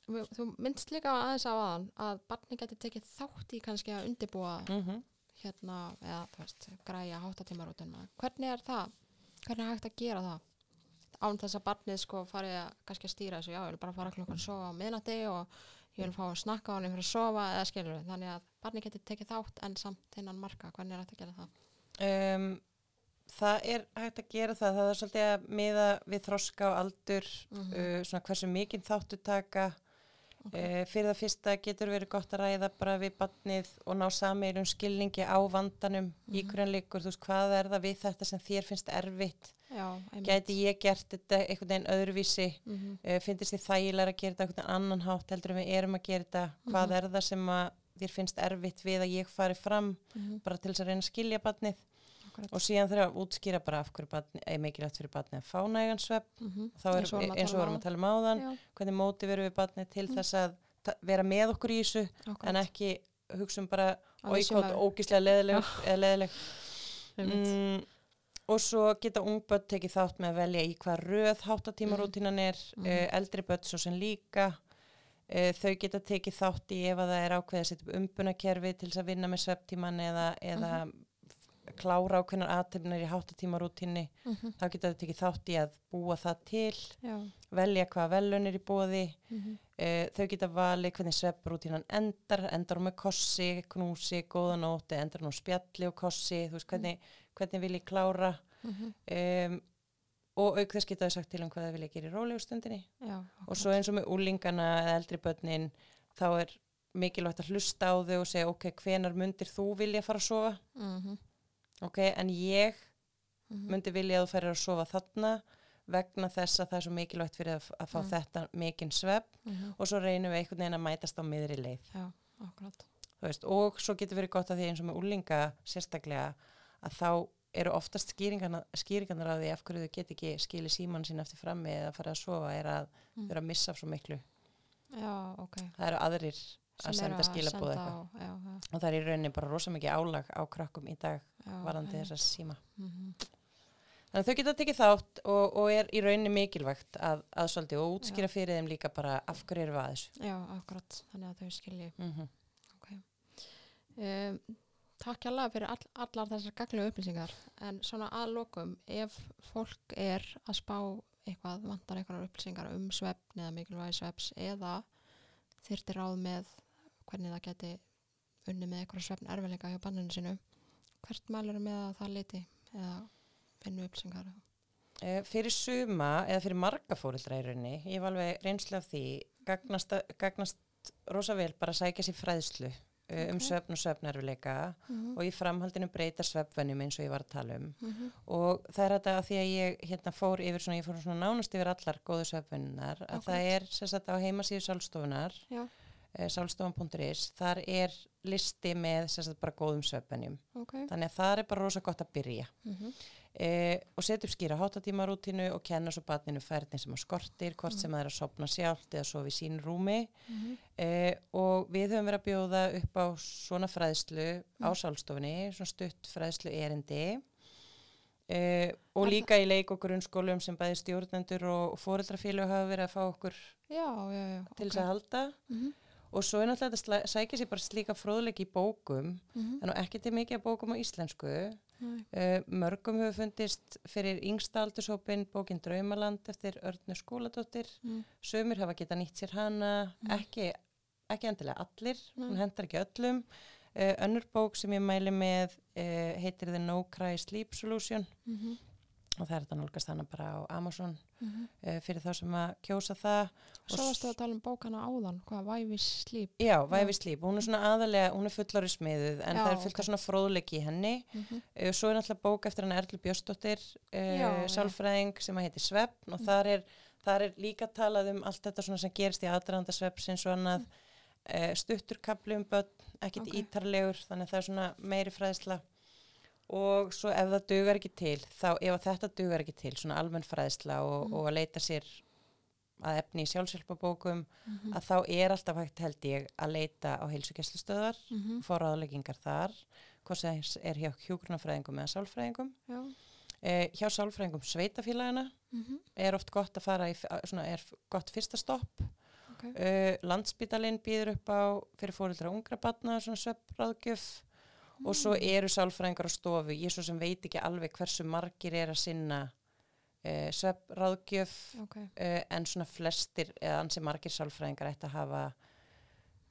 þú minnst líka aðeins á aðan að barni geti tekið þátt í kannski að undibúa Mm hérna, eða þú veist, græja háttatímarútuna. Hvernig er það? Hvernig er hægt að gera það? Án þess að barnið sko farið að kannski að stýra þessu, já, ég vil bara fara klukkan að sofa á miðnætti og ég vil fá að snakka á hann fyrir að sofa eða skilur. Þannig að barnið geti tekið þátt en samt innan marka. Hvernig er hægt að gera það? Um, það er hægt að gera það. Það er svolítið að miða við þroska og aldur, Mhm. uh, svona hversu mikinn þáttu taka. Ok. Uh, fyrir það fyrsta getur verið gott að ræða bara við barnið og ná sameilum skilningi á vandanum í Mhm. hverjan líkur. Þú veist, hvað er það við þetta sem þér finnst erfitt? Já. Gæti ég gert þetta einhvern veginn öðruvísi? Mhm. uh, finnst þið þægilega að gera þetta einhvern annan hátt heldur við erum að gera þetta hvað Mhm. er það sem að þér finnst erfitt við að ég fari fram Mhm. bara til þess að reyna að skilja barnið Akkurat. og síðan þurfa að útskýra bara af hverju barni, er mikilvægt fyrir barnið að fá nægan svepp Mhm. þá er Eins og og tala um vorum að tala um áðan Já, hvernig móti verum við barnið til Mm. þess að vera með okkur í þessu akkurat. en ekki hugsa um bara við að- ógíslega leðileg mm, og svo geta ungböld tekið þátt með að velja í hvað röð háttatímarútínan er Mhm. uh, eldri börn svo sem líka uh, þau geta tekið þátt í ef að það er ákveðið að setja upp umbunakerfi til þess að vinna með svepptíman eða, eða Mhm. Klára ákveðnar aðtöfnar í háttatímarútínni Mhm. þá geta þau tekið þátt í að búa það til Já. velja hvaða velun er í bóði Mhm. uh, þau geta valið hvernig svepprútínan endar endar hún með kossi, knúsi, góðanóti endar hún á spjalli og kossi þú veist hvernig, hvernig vil ég klára Mhm. um, og auk þess geta þau sagt til um hvað þau vilja gera í rólegu stundinni Já, og svo eins og með úlingana eða eldri börnin þá er mikilvægt að hlusta á þau og segja ok, hvenar mundir þú vilja fara að sofa Mhm. Ok, en ég Mhm. myndi vilja að þú ferir að sofa þarna vegna þess að það er svo mikilvægt fyrir að, að fá Mm. þetta mikinn svepp Mhm. og svo reynum við einhvern veginn að mætast á miðri leið Já, veist, og svo getur verið gott að því eins og með úlinga sérstaklega að þá eru oftast skýringarnar, á því af hverju þau get ekki skilið síman sín eftir frammi eða fara að sofa er að Mm. þau eru að missa svo miklu Já, ok. það eru aðrir að senda skilabóð eitthvað Já, já, og það er í rauninni bara rosa mikið álag á krakkum í dag já. varandi einmitt. þess að síma Mhm. þannig að þau geta tekið þátt og, og er í rauninni mikilvægt að, að svolítið og útskýra fyrir þeim líka bara af hverju eru að þessu Já, akkurat. Þannig að þau skilji. mm -hmm. Um, takk hjálpa fyrir all, allar þessar gaglu upplýsingar. En svona að lokum, ef fólk er að spá eitthvað, vantar eitthvað upplýsingar um svefn eða mikilvægi svefs eða þyrti ráð með hvernig það geti unni með eitthvað svefn erfiðleika hjá banninu sínu, hvert mælur með að það liti eða finnu upplýsingar? Eh, Fyrir suma eða fyrir marga rauninni, ég hef alveg reynslu af því, gagnast, gagnast rosa vel bara að sækja sér fræðslu okay. um Ok. svefn og svefnarfileika Mm og í framhaldinu breyta svefnvenjum eins og ég var að tala um. -hmm. Og það er þetta að því að ég hérna fór yfir svona, ég fór svona nánast yfir allar góðu svefnvenjunar, að það er sagt á heimasíðu sálstofunar, Já, eh, sálstofan.is, þar er listi með sagt bara góðum svefnvenjum. ok. Þannig að það er bara rosa gott að byrja Mm eh, og setja upp skýra háttatímarútinu og kenna svo batninu færni sem að skortir, hvort Mhm. sem það er að sopna sjálft eða sofa í sín rúmi -hmm. eh, og við höfum verið að bjóða upp á svona fræðslu á Mm. sálstofunni, svona stutt fræðslu erindi eh, og líka í leik og grunnskólum sem bæði stjórnendur og fóreldrafílu hafa verið að fá okkur Já, já, já. til þess að halda Mm -hmm. Og svo er náttúrulega þetta sækja sér bara slíka fróðleik í bókum, Mm en ekki til mikið bókum á íslensku -hmm. Uh, mörgum hefur fundist fyrir yngsta aldurshópin bókin Draumaland eftir Örnu Skúladóttir. Mm. Sumir hafa geta nýtt sér hana, Mm. ekki, ekki endilega allir, hún hendar ekki öllum. Uh, önnur bók sem ég mæli með uh, heitir The No Cry Sleep Solution Mm -hmm. Og það er þetta nálgast hana bara á Amazon Mm -hmm. uh, fyrir þá sem að kjósa það. Og Svo varstu að tala um bókana áðan, hvað, Vævis slíp? Já, Vævi Sleep, hún er svona aðalega, hún er fullari smiðuð en Já, það er fullt af svona fróðleiki í henni. Mm -hmm. Uh, svo er náttúrulega bók eftir hann Erlu Björsdóttir, Já, uh, sálfræðing sem að heiti Svefn og þar er, þar er líka talað um allt þetta sem gerist í aðdraðanda svefnsins og annað uh, stuttur kapli um börn, ekkit Ok. ítarlegur, þannig að það er svona meiri fræðsla og svo ef það dugar ekki til, þá ef þetta dugar ekki til, svona almenn fræðsla og, Mhm. og að leita sér að efni í sjálfsjálfabókum, Mhm. að þá er alltaf hægt held ég að leita á heilsugjæslustöðar, Mhm. fá ráðleggingar þar, hvort sem er hjá hjúgrunafræðingum eða sálfræðingum. Eh, hjá sálfræðingum sveitafélagina Mhm. er oft gott að fara í, svona er gott fyrsta stopp. Ok. Uh, Landspítalinn býður upp á fyrir fóreldra ungra batna, svona sveppráðgjöf og svo eru sálfræðingar á stofu. Ég svo sem veit ekki alveg hversu margir er að sinna uh, sveppráðgjöf Ok. uh, en svona flestir eða ansi margir sálfræðingar ætti að hafa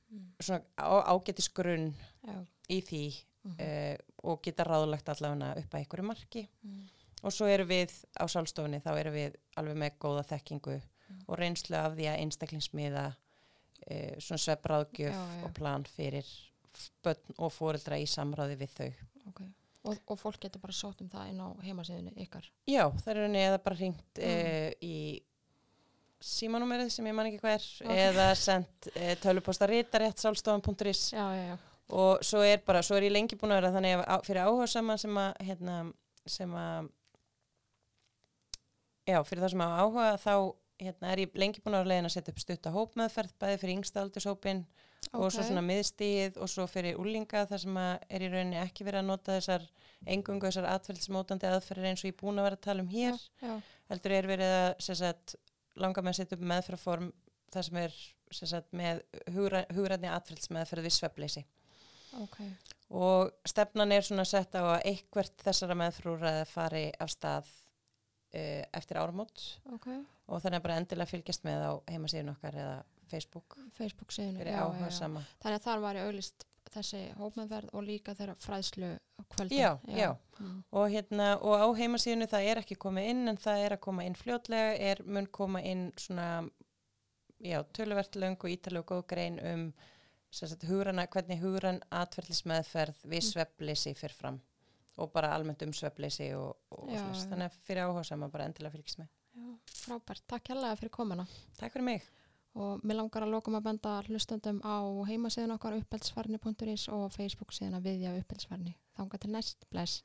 Mm. svona á, ágætis grunn Já. í því Mhm. uh, og geta ráðlagt allavega upp að einhverju marki Mm. og svo erum við á sálstofunni þá erum við alveg með góða þekkingu Mm. og reynslu af því að einstaklingsmiða uh, svona já. og plan fyrir börn og fóreldra í samráði við þau. Ok. Og, og fólk getur bara sótt um það inn á heimasíðunni ykkar. Já, það er henni eða bara hringt Mm. uh, í símanúmerið sem ég man ekki hvað er Ok. eða sendt uh, töluposta ritarétt sálstofan.is Já, já, já. og svo er bara, svo er ég lengi búin að vera þannig að fyrir áhuga sama sem að hérna, sem að já, fyrir það sem að áhuga þá hérna, er ég lengi búin að vera leiðin að setja upp stutta hópmeðferð bæði fyrir yngstaldurshópin og svo svona miðstíð og svo fyrir úlinga þar sem er í rauninni ekki verið að nota þessar engungu þessar atfylgsmótandi aðferðir eins og ég búin að vera að tala um hér. Heldur er verið að sagt, langa með að setja upp meðferðform þar sem er sagt, með hugræðni atfylgsmeðferð við svefleysi ok. og stefnan er svona sett á að eitthvert þessara meðfrúræði fari af stað uh, eftir áramót. Ok. og þannig að bara endilega fylgjast með á heimasíðun okkar eða Facebook Facebook síðan. áhuga sama. Þannig að þar var ég auðlist þessi hópmeðverð og líka þeirra fræðslu kvöldin. Já, já. Mm. Og, hérna, og á heimasíðunu það er ekki komið inn en það er að koma inn fljótlega, er mun koma inn svona, já, töluvert löng og ítalega og góð grein um sagt, hugrana, hvernig hugran atverðlismeðferð við Mm. svefleysi fyrir fram og bara almennt um svefleysi og, og Já, já. þannig að fyrir áhuga sama bara endilega fylgjast með. Já, frábært. Takk hérlega fyrir komuna. Takk fyrir mig. Og mér langar að lokum að benda hlustandum á heimasíðan okkar uppeldsfarni.is og Facebook síðan að viðja uppeldsfarni. Þanga til næst. Bless.